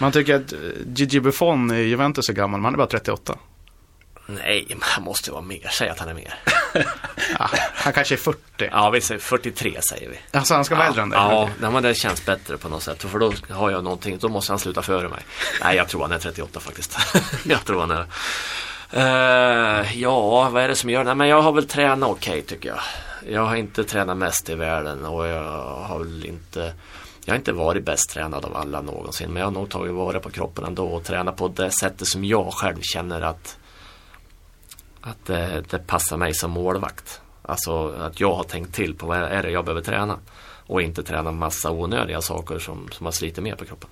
Man tycker att eh, Gigi Buffon i Juventus är gammal, men han är bara 38. Nej, men han måste vara mer. Säg att han är mer. (laughs) Ja, han kanske är 40. Ja, vi säger 43 säger vi. Alltså han ska vara ja, äldre än dig? Ja, nej, men det känns bättre på något sätt. För då har jag någonting, då måste han sluta före mig. Nej, jag tror han är 38 faktiskt. (laughs) jag tror han är Eh, Ja, vad är det som gör det? Nej, men jag har väl tränat okej tycker jag. Jag har inte tränat mest i världen och jag har väl inte jag har inte varit bäst tränad av alla någonsin men jag har nog tagit vara på kroppen ändå och tränat på det sättet som jag själv känner att att det, det passar mig som målvakt. Alltså att jag har tänkt till på vad är det jag behöver träna. Och inte träna massa onödiga saker som, som har slitit mer på kroppen.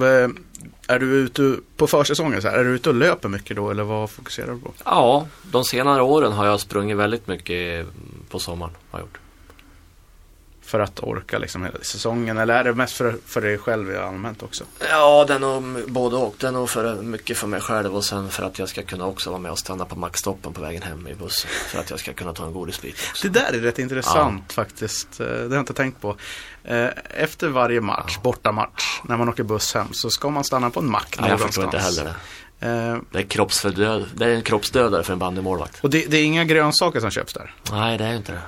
Eh, Är du ute på försäsongen så här, är du ute och löper mycket då eller vad fokuserar du på? Ja, de senare åren har jag sprungit väldigt mycket på sommaren. Har gjort. För att orka liksom hela säsongen? Eller är det mest för, för dig själv allmänt också? Ja, det är nog både och. Det är nog för mycket för mig själv och sen för att jag ska kunna också vara med och stanna på mackstoppen på vägen hem i bussen. För att jag ska kunna ta en godisbit också. Det där är rätt intressant faktiskt. Eh, Det har jag inte tänkt på. Eh, Efter varje match, bortamatch, när man åker buss hem så ska man stanna på en mack Ja, jag förstår inte heller det. Eh, Det är, kroppsfördöd, det är en kroppsdödare för en bandymålvakt. Och det, det är inga grönsaker som köps där? Nej, det är inte det.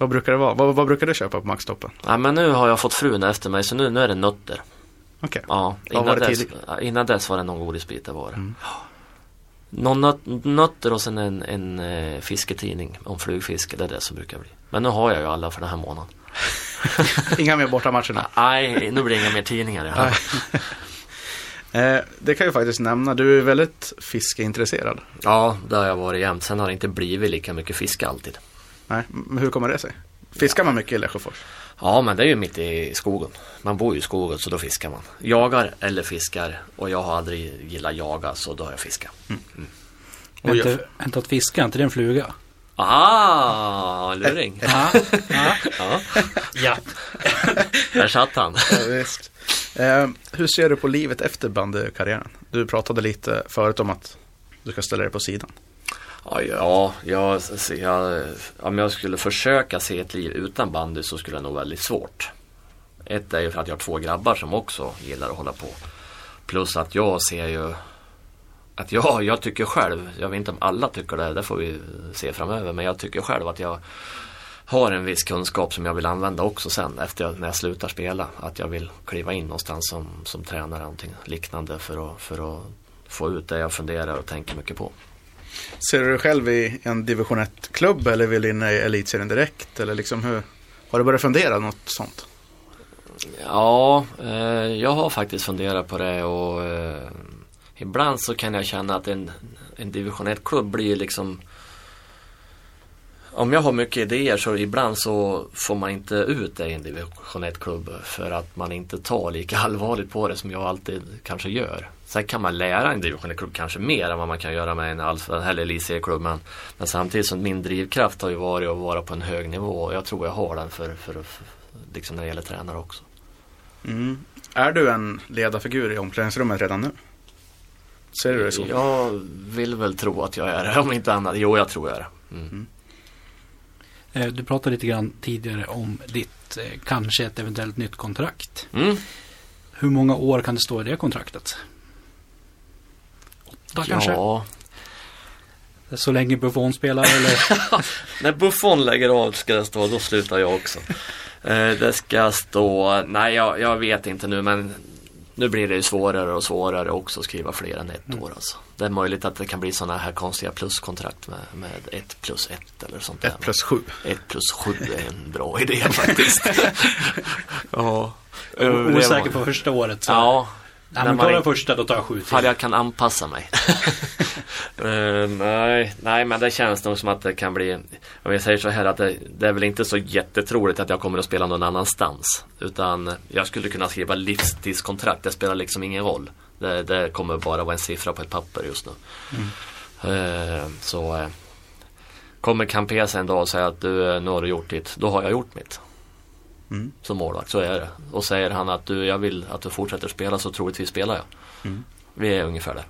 Vad brukar det vara? Vad, vad brukar du köpa på mackstoppen? Nej, men nu har jag fått frun efter mig så nu, nu är det nötter. Okej. Ja, Vad innan, var det dess, ja, innan dess var det någon godisbit var det. Mm. Någon nöt, nötter och sen en, en eh, fisketidning om flugfiske, det är det som brukar bli. Men nu har jag ju alla för den här månaden. (laughs) Inga mer bortamatcher? Nej, nu blir det inga mer tidningar. (laughs) Eh, det kan jag faktiskt nämna. Du är väldigt fiskeintresserad. Ja, det har jag varit jämt. Sen har det inte blivit lika mycket fiske alltid. Nej, men hur kommer det sig? Fiskar man mycket i Lesjöfors? Ja, men det är ju mitt i skogen. Man bor ju i skogen så då fiskar man. Jagar eller fiskar och jag har aldrig gillat jaga så då har jag fiskat. Och Inte, jag- inte att fiska, inte det en fluga? Ah, luring. Ja, ja. (laughs) Ja, ja. där satt han. Ja, visst. Eh, hur ser du på livet efter bandykarriären? Du pratade lite förut om att du ska ställa dig på sidan. Ja, ja jag, jag, om jag skulle försöka se ett liv utan bandy så skulle det nog vara väldigt svårt. Ett är ju för att jag har två grabbar som också gillar att hålla på. Plus att jag ser ju att jag, jag tycker själv, jag vet inte om alla tycker det, det får vi se framöver, men jag tycker själv att jag har en viss kunskap som jag vill använda också sen efter när jag slutar spela. Att jag vill kliva in någonstans som, som tränare, någonting liknande för att, för att få ut det jag funderar och tänker mycket på. Ser du dig själv i en division 1-klubb eller vill du in i elitserien direkt? Eller liksom hur? Har du börjat fundera något sånt? Ja, eh, jag har faktiskt funderat på det och eh, ibland så kan jag känna att en, en division 1-klubb blir liksom om jag har mycket idéer så ibland så får man inte ut det i en division 1-klubb för att man inte tar lika (laughs) allvarligt på det som jag alltid kanske gör. Sen kan man lära en division 1-klubb kanske mer än vad man kan göra med en alfa eller elitserieklubb men, men samtidigt så min drivkraft har ju varit att vara på en hög nivå och jag tror jag har den för, för, för liksom när det gäller tränare också. Mm. Är du en ledarfigur i omklädningsrummet redan nu? Ser du det så? Jag vill väl tro att jag är det, om inte annat. Jo, jag tror jag är det. Mm. Eh, Du pratade lite grann tidigare om ditt, eh, kanske ett eventuellt nytt kontrakt. Mm. Hur många år kan det stå i det kontraktet? Åtta kanske? Ja, Så länge Buffon spelar eller? (laughs) när Buffon lägger av ska det stå, då slutar jag också. Eh, det ska stå, nej jag, jag vet inte nu men nu blir det ju svårare och svårare också att skriva fler än ett år alltså. Det är möjligt att det kan bli sådana här konstiga pluskontrakt med, med ett plus ett eller sånt. 1 plus 7. Ett plus sju är en bra idé faktiskt. (laughs) ja. Osäker på första året. Så. Ja, När men ta den första, då tar jag sju till. jag kan anpassa mig. (laughs) Eh, nej, nej, men det känns nog som att det kan bli, om jag säger så här att det, det är väl inte så jättetroligt att jag kommer att spela någon annanstans. Utan jag skulle kunna skriva livstidskontrakt, det spelar liksom ingen roll. Det, det kommer bara vara en siffra på ett papper just nu. Eh, så eh, kommer Campesa en dag och säga att du, nu har du gjort ditt, då har jag gjort mitt. Mm. Som målvakt, så är det. Och säger han att du, jag vill att du fortsätter spela så troligtvis spelar jag. Mm. Vi är ungefär där.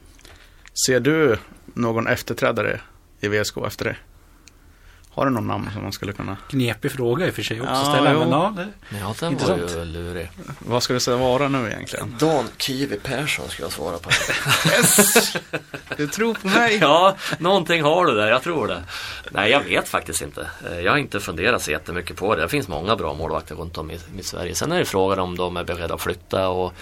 Ser du någon efterträdare i VSK efter dig? Har du någon namn som man skulle kunna... Knepig fråga i och för sig också Ja, ställa. jo. Men ja, det, Ja, den Intressant. var ju lurig. Vad ska det säga vara nu egentligen? Dan Kiwi Persson ska jag svara på. (laughs) Yes! Du tror på mig? ja, någonting har du där, jag tror det. Nej, jag vet faktiskt inte. Eh, Jag har inte funderat så jättemycket på det. Det finns många bra målvakter runt om i, i Sverige. Sen är det frågan om de är beredda att flytta och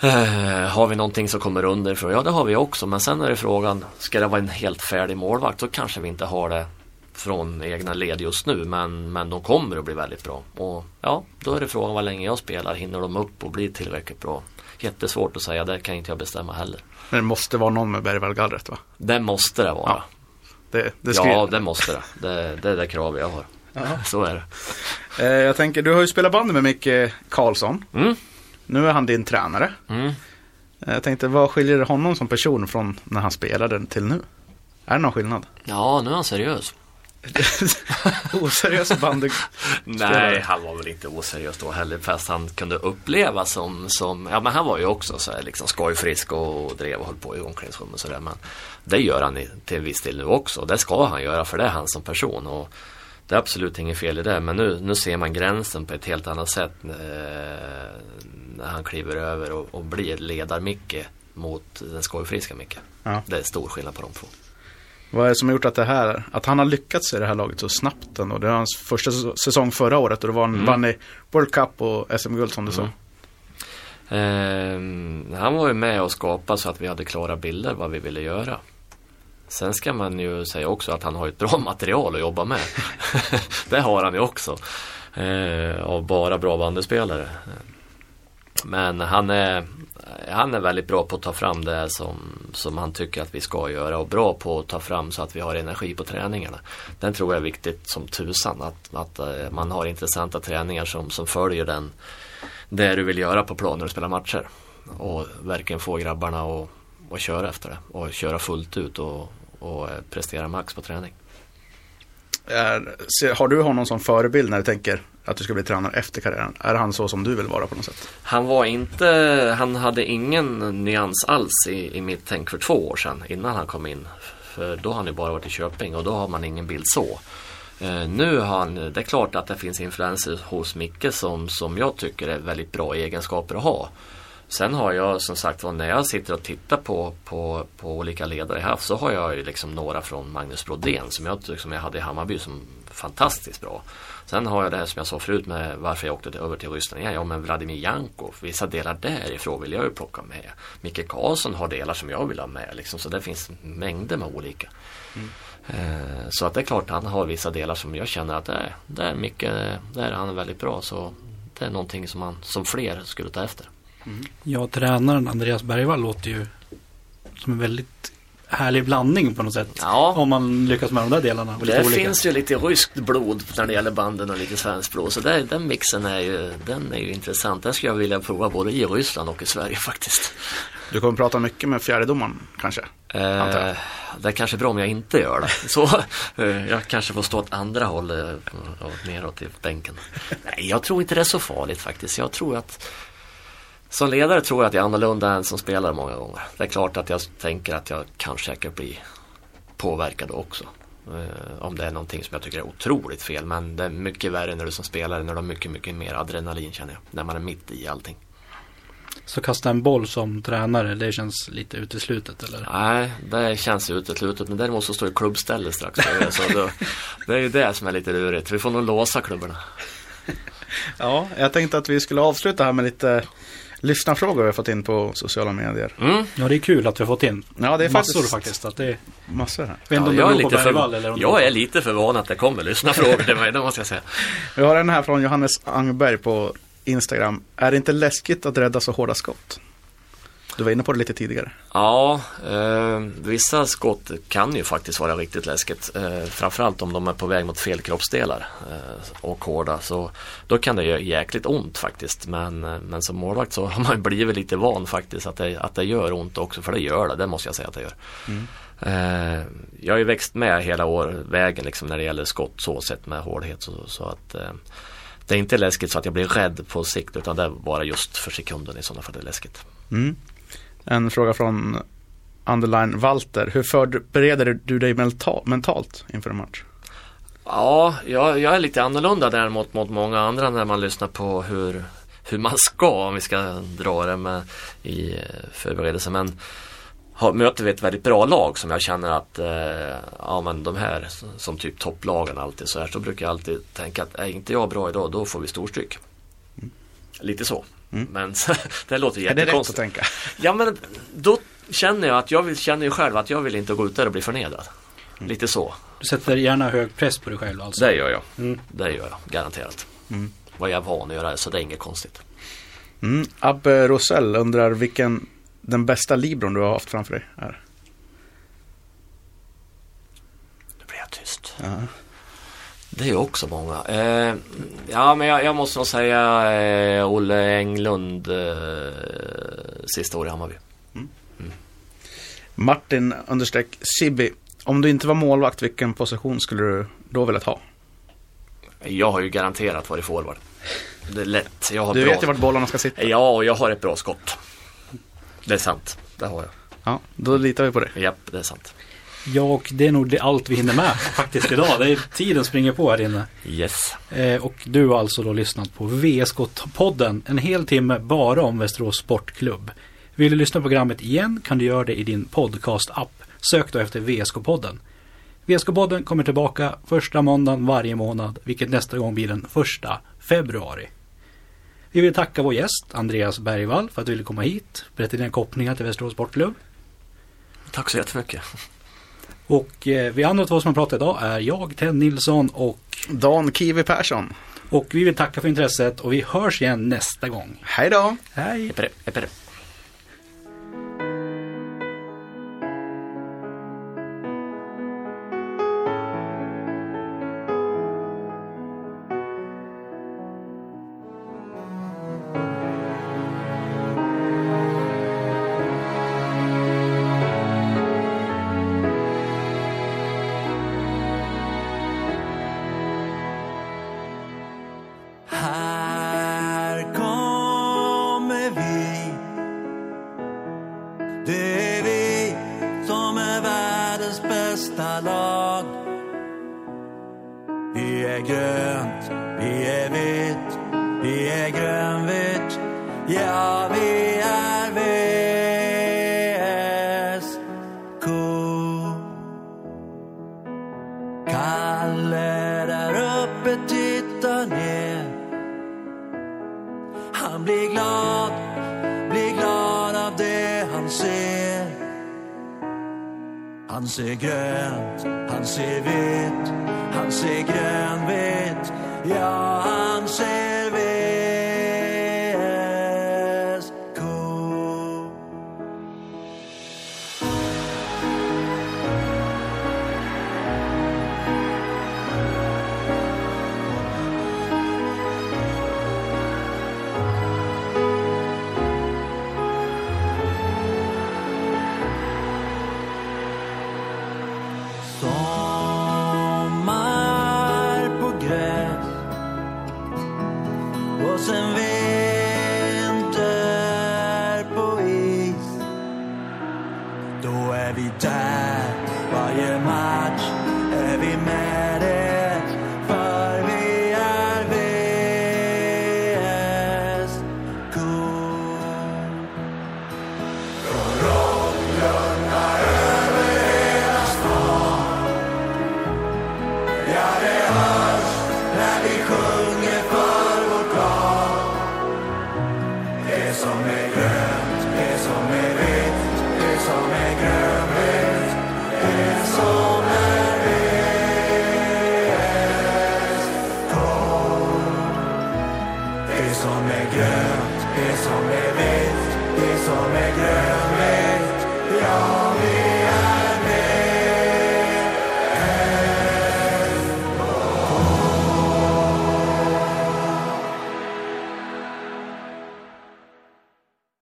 eh, har vi någonting som kommer underifrån? Ja, det har vi också. Men sen är det frågan, ska det vara en helt färdig målvakt? Då kanske vi inte har det från egna led just nu. Men, men de kommer att bli väldigt bra. Och ja, då är det frågan vad länge jag spelar. Hinner de upp och bli tillräckligt bra? Jättesvårt att säga, det kan inte jag bestämma heller. Men det måste vara någon med Bergvallgallret va? Det måste det vara. Ja, Det, det Ja, det måste det. Det, det är det krav jag har. Så är det. eh, Jag tänker, du har ju spelat bandy med Micke Karlsson. Mm. Nu är han din tränare. Mm. Eh, Jag tänkte, vad skiljer honom som person från när han spelade till nu? Är det någon skillnad? Ja, nu är han seriös. (laughs) oseriös bandy. Nej, han var väl inte oseriös då heller fast han kunde uppleva som, som ja men han var ju också så här liksom skojfrisk och drev och höll på i omklädningsrummet och sådär men det gör han i- till viss del nu också. Det ska han göra för det är han som person och det är absolut inget fel i det men nu, nu ser man gränsen på ett helt annat sätt eh, när han kliver över och, och blir ledar-Micke mot den skojfriska Micke. Ja. Det är stor skillnad på de två. Vad är det som har gjort att det här, att han har lyckats i det här laget så snabbt ändå? Det var hans första säs- säsong förra året och då var han, vann i World Cup och SM-guld som du sa. Ehm, han var ju med och skapade så att vi hade klara bilder vad vi ville göra. Sen ska man ju säga också att han har ett bra (laughs) material att jobba med. (laughs) det har han ju också. Eh, av bara bra bandyspelare. Men han är, han är väldigt bra på att ta fram det som, som han tycker att vi ska göra och bra på att ta fram så att vi har energi på träningarna. Den tror jag är viktigt som tusan att, att eh, man har intressanta träningar som, som följer den det du vill göra på planen när du spelar matcher. Och verkligen få grabbarna att, att köra efter det och köra fullt ut och, och eh, prestera max på träning. Är, har du honom som förebild när du tänker att du ska bli tränare efter karriären? Är han så som du vill vara på något sätt? Han var inte, han hade ingen nyans alls i, i mitt tänk för två år sedan innan han kom in. För då har han ju bara varit i Köping och då har man ingen bild så. Eh, nu har han, det är klart att det finns influenser hos Micke som, som jag tycker är väldigt bra egenskaper att ha. Sen har jag som sagt när jag sitter och tittar på, på, på olika ledare i HAF så har jag ju liksom några från Magnus Brodén som jag, som jag hade i Hammarby som fantastiskt bra. Sen har jag det här som jag sa förut med varför jag åkte över till Ryssland igen. Ja men Vladimir Jankov, vissa delar därifrån vill jag ju plocka med. Micke Karlsson har delar som jag vill ha med liksom. Så det finns mängder med olika. Eh, Så att det är klart han har vissa delar som jag känner att det är, det är mycket, där är han väldigt bra. Så det är någonting som, man, som fler skulle ta efter. Ja, tränaren Andreas Bergvall låter ju som en väldigt härlig blandning på något sätt. Ja. Om man lyckas med de där delarna. Och Det olika. finns ju lite ryskt blod när det gäller banden och lite svenskt blod. Så det, den mixen är ju, den är ju intressant. Den skulle jag vilja prova både i Ryssland och i Sverige (laughs) faktiskt. Du kommer prata mycket med fjärdedomaren kanske? Antar jag. Eh, det är kanske bra om jag inte gör det. (laughs) Så eh, jag kanske får stå åt andra hållet och neråt i bänken. (laughs) Nej, jag tror inte det är så farligt faktiskt. Jag tror att som ledare tror jag att jag är annorlunda än som spelare många gånger. Det är klart att jag tänker att jag kan säkert bli påverkad också. Eh, om det är någonting som jag tycker är otroligt fel. Men det är mycket värre när du som spelare när du har mycket, mycket mer adrenalin känner jag. När man är mitt i allting. Så kasta en boll som tränare, det känns lite uteslutet eller? Nej, det känns uteslutet. Men däremot så står ju klubbställe strax så då, (laughs) Det är ju det som är lite lurigt. Vi får nog låsa klubborna. (laughs) Ja, jag tänkte att vi skulle avsluta här med lite lyssnarfrågor vi har fått in på sociala medier. Mm. Ja, det är kul att vi har fått in Ja, det är massor faktiskt, faktiskt. Att det, jag massor om jag, är lite Bergvall eller det jag är lite förvånad att det kommer lyssnarfrågor till mig, det måste jag säga. Vi har en här från Johannes Angberg på Instagram. Är det inte läskigt att rädda så hårda skott? Du var inne på det lite tidigare. Ja, eh, vissa skott kan ju faktiskt vara riktigt läskigt. Eh, framförallt om de är på väg mot fel kroppsdelar eh, och hårda. Så då kan det göra jäkligt ont faktiskt. Men, eh, men som målvakt så (laughs) har man blivit lite van faktiskt att det, att det gör ont också. För det gör det, det måste jag säga att det gör. Eh, jag har ju växt med hela år, vägen liksom när det gäller skott så sett med hårdhet. Så, så att eh, det är inte läskigt så att jag blir rädd på sikt utan det är bara just för sekunden i sådana fall det är läskigt. Mm. En fråga från Underline Walter. Hur förbereder du dig menta- mentalt inför en match? Ja, jag, jag är lite annorlunda däremot mot många andra när man lyssnar på hur, hur man ska, om vi ska dra det med i eh, förberedelse. Men har, möter vi ett väldigt bra lag som jag känner att eh, ja men de här som- typ topplagen alltid så här så brukar jag alltid tänka att är inte jag bra idag då får vi storstryk. Lite så. Men (laughs) det låter Är det rätt att jättekonstigt. tänka? Ja men då känner jag att jag vill, känner ju själv att jag vill inte gå ut där och bli förnedrad. Lite så. Du sätter gärna hög press på dig själv alltså. Det gör jag. Mm. Det gör jag, garanterat. Vad jag är van att göra, så det är inget konstigt. Mm. Abbe Rosell undrar vilken den bästa libron du har haft framför dig är. Nu blir jag tyst. Ja. Det är också många. Eh, ja, men jag, jag måste nog säga eh, Olle Englund eh, sista år i Hammarby. Martin understreck Sibi Om du inte var målvakt, vilken position skulle du då velat ha? Jag har ju garanterat varit forward. Det är lätt. Jag har Du bra... vet ju vart bollarna ska sitta. Ja, och jag har ett bra skott. Det är sant. Det har jag. Ja, då litar vi på det. Japp, det är sant. Ja, och det är nog det allt vi hinner med faktiskt idag. Det är tiden springer på här inne. Yes. Eh, och du har alltså då lyssnat på VSK-podden. En hel timme bara om Västerås Sportklubb. Vill du lyssna på programmet igen kan du göra det i din podcast-app. Sök då efter VSK-podden. VSK-podden kommer tillbaka första måndagen varje månad, vilket nästa gång blir den första februari. Vi vill tacka vår gäst Andreas Bergvall för att du ville komma hit, berätta dina kopplingar till Västerås Sportklubb. Tack så jättemycket. Och eh, vi andra två som har pratat idag är jag, Ted Nilsson och, Dan Kiwi Persson. och vi vill tacka för intresset och vi hörs igen nästa gång. Hej då! Hej! Epere, epere. Han ser grönt, han ser vitt, han ser grönvitt. Ja,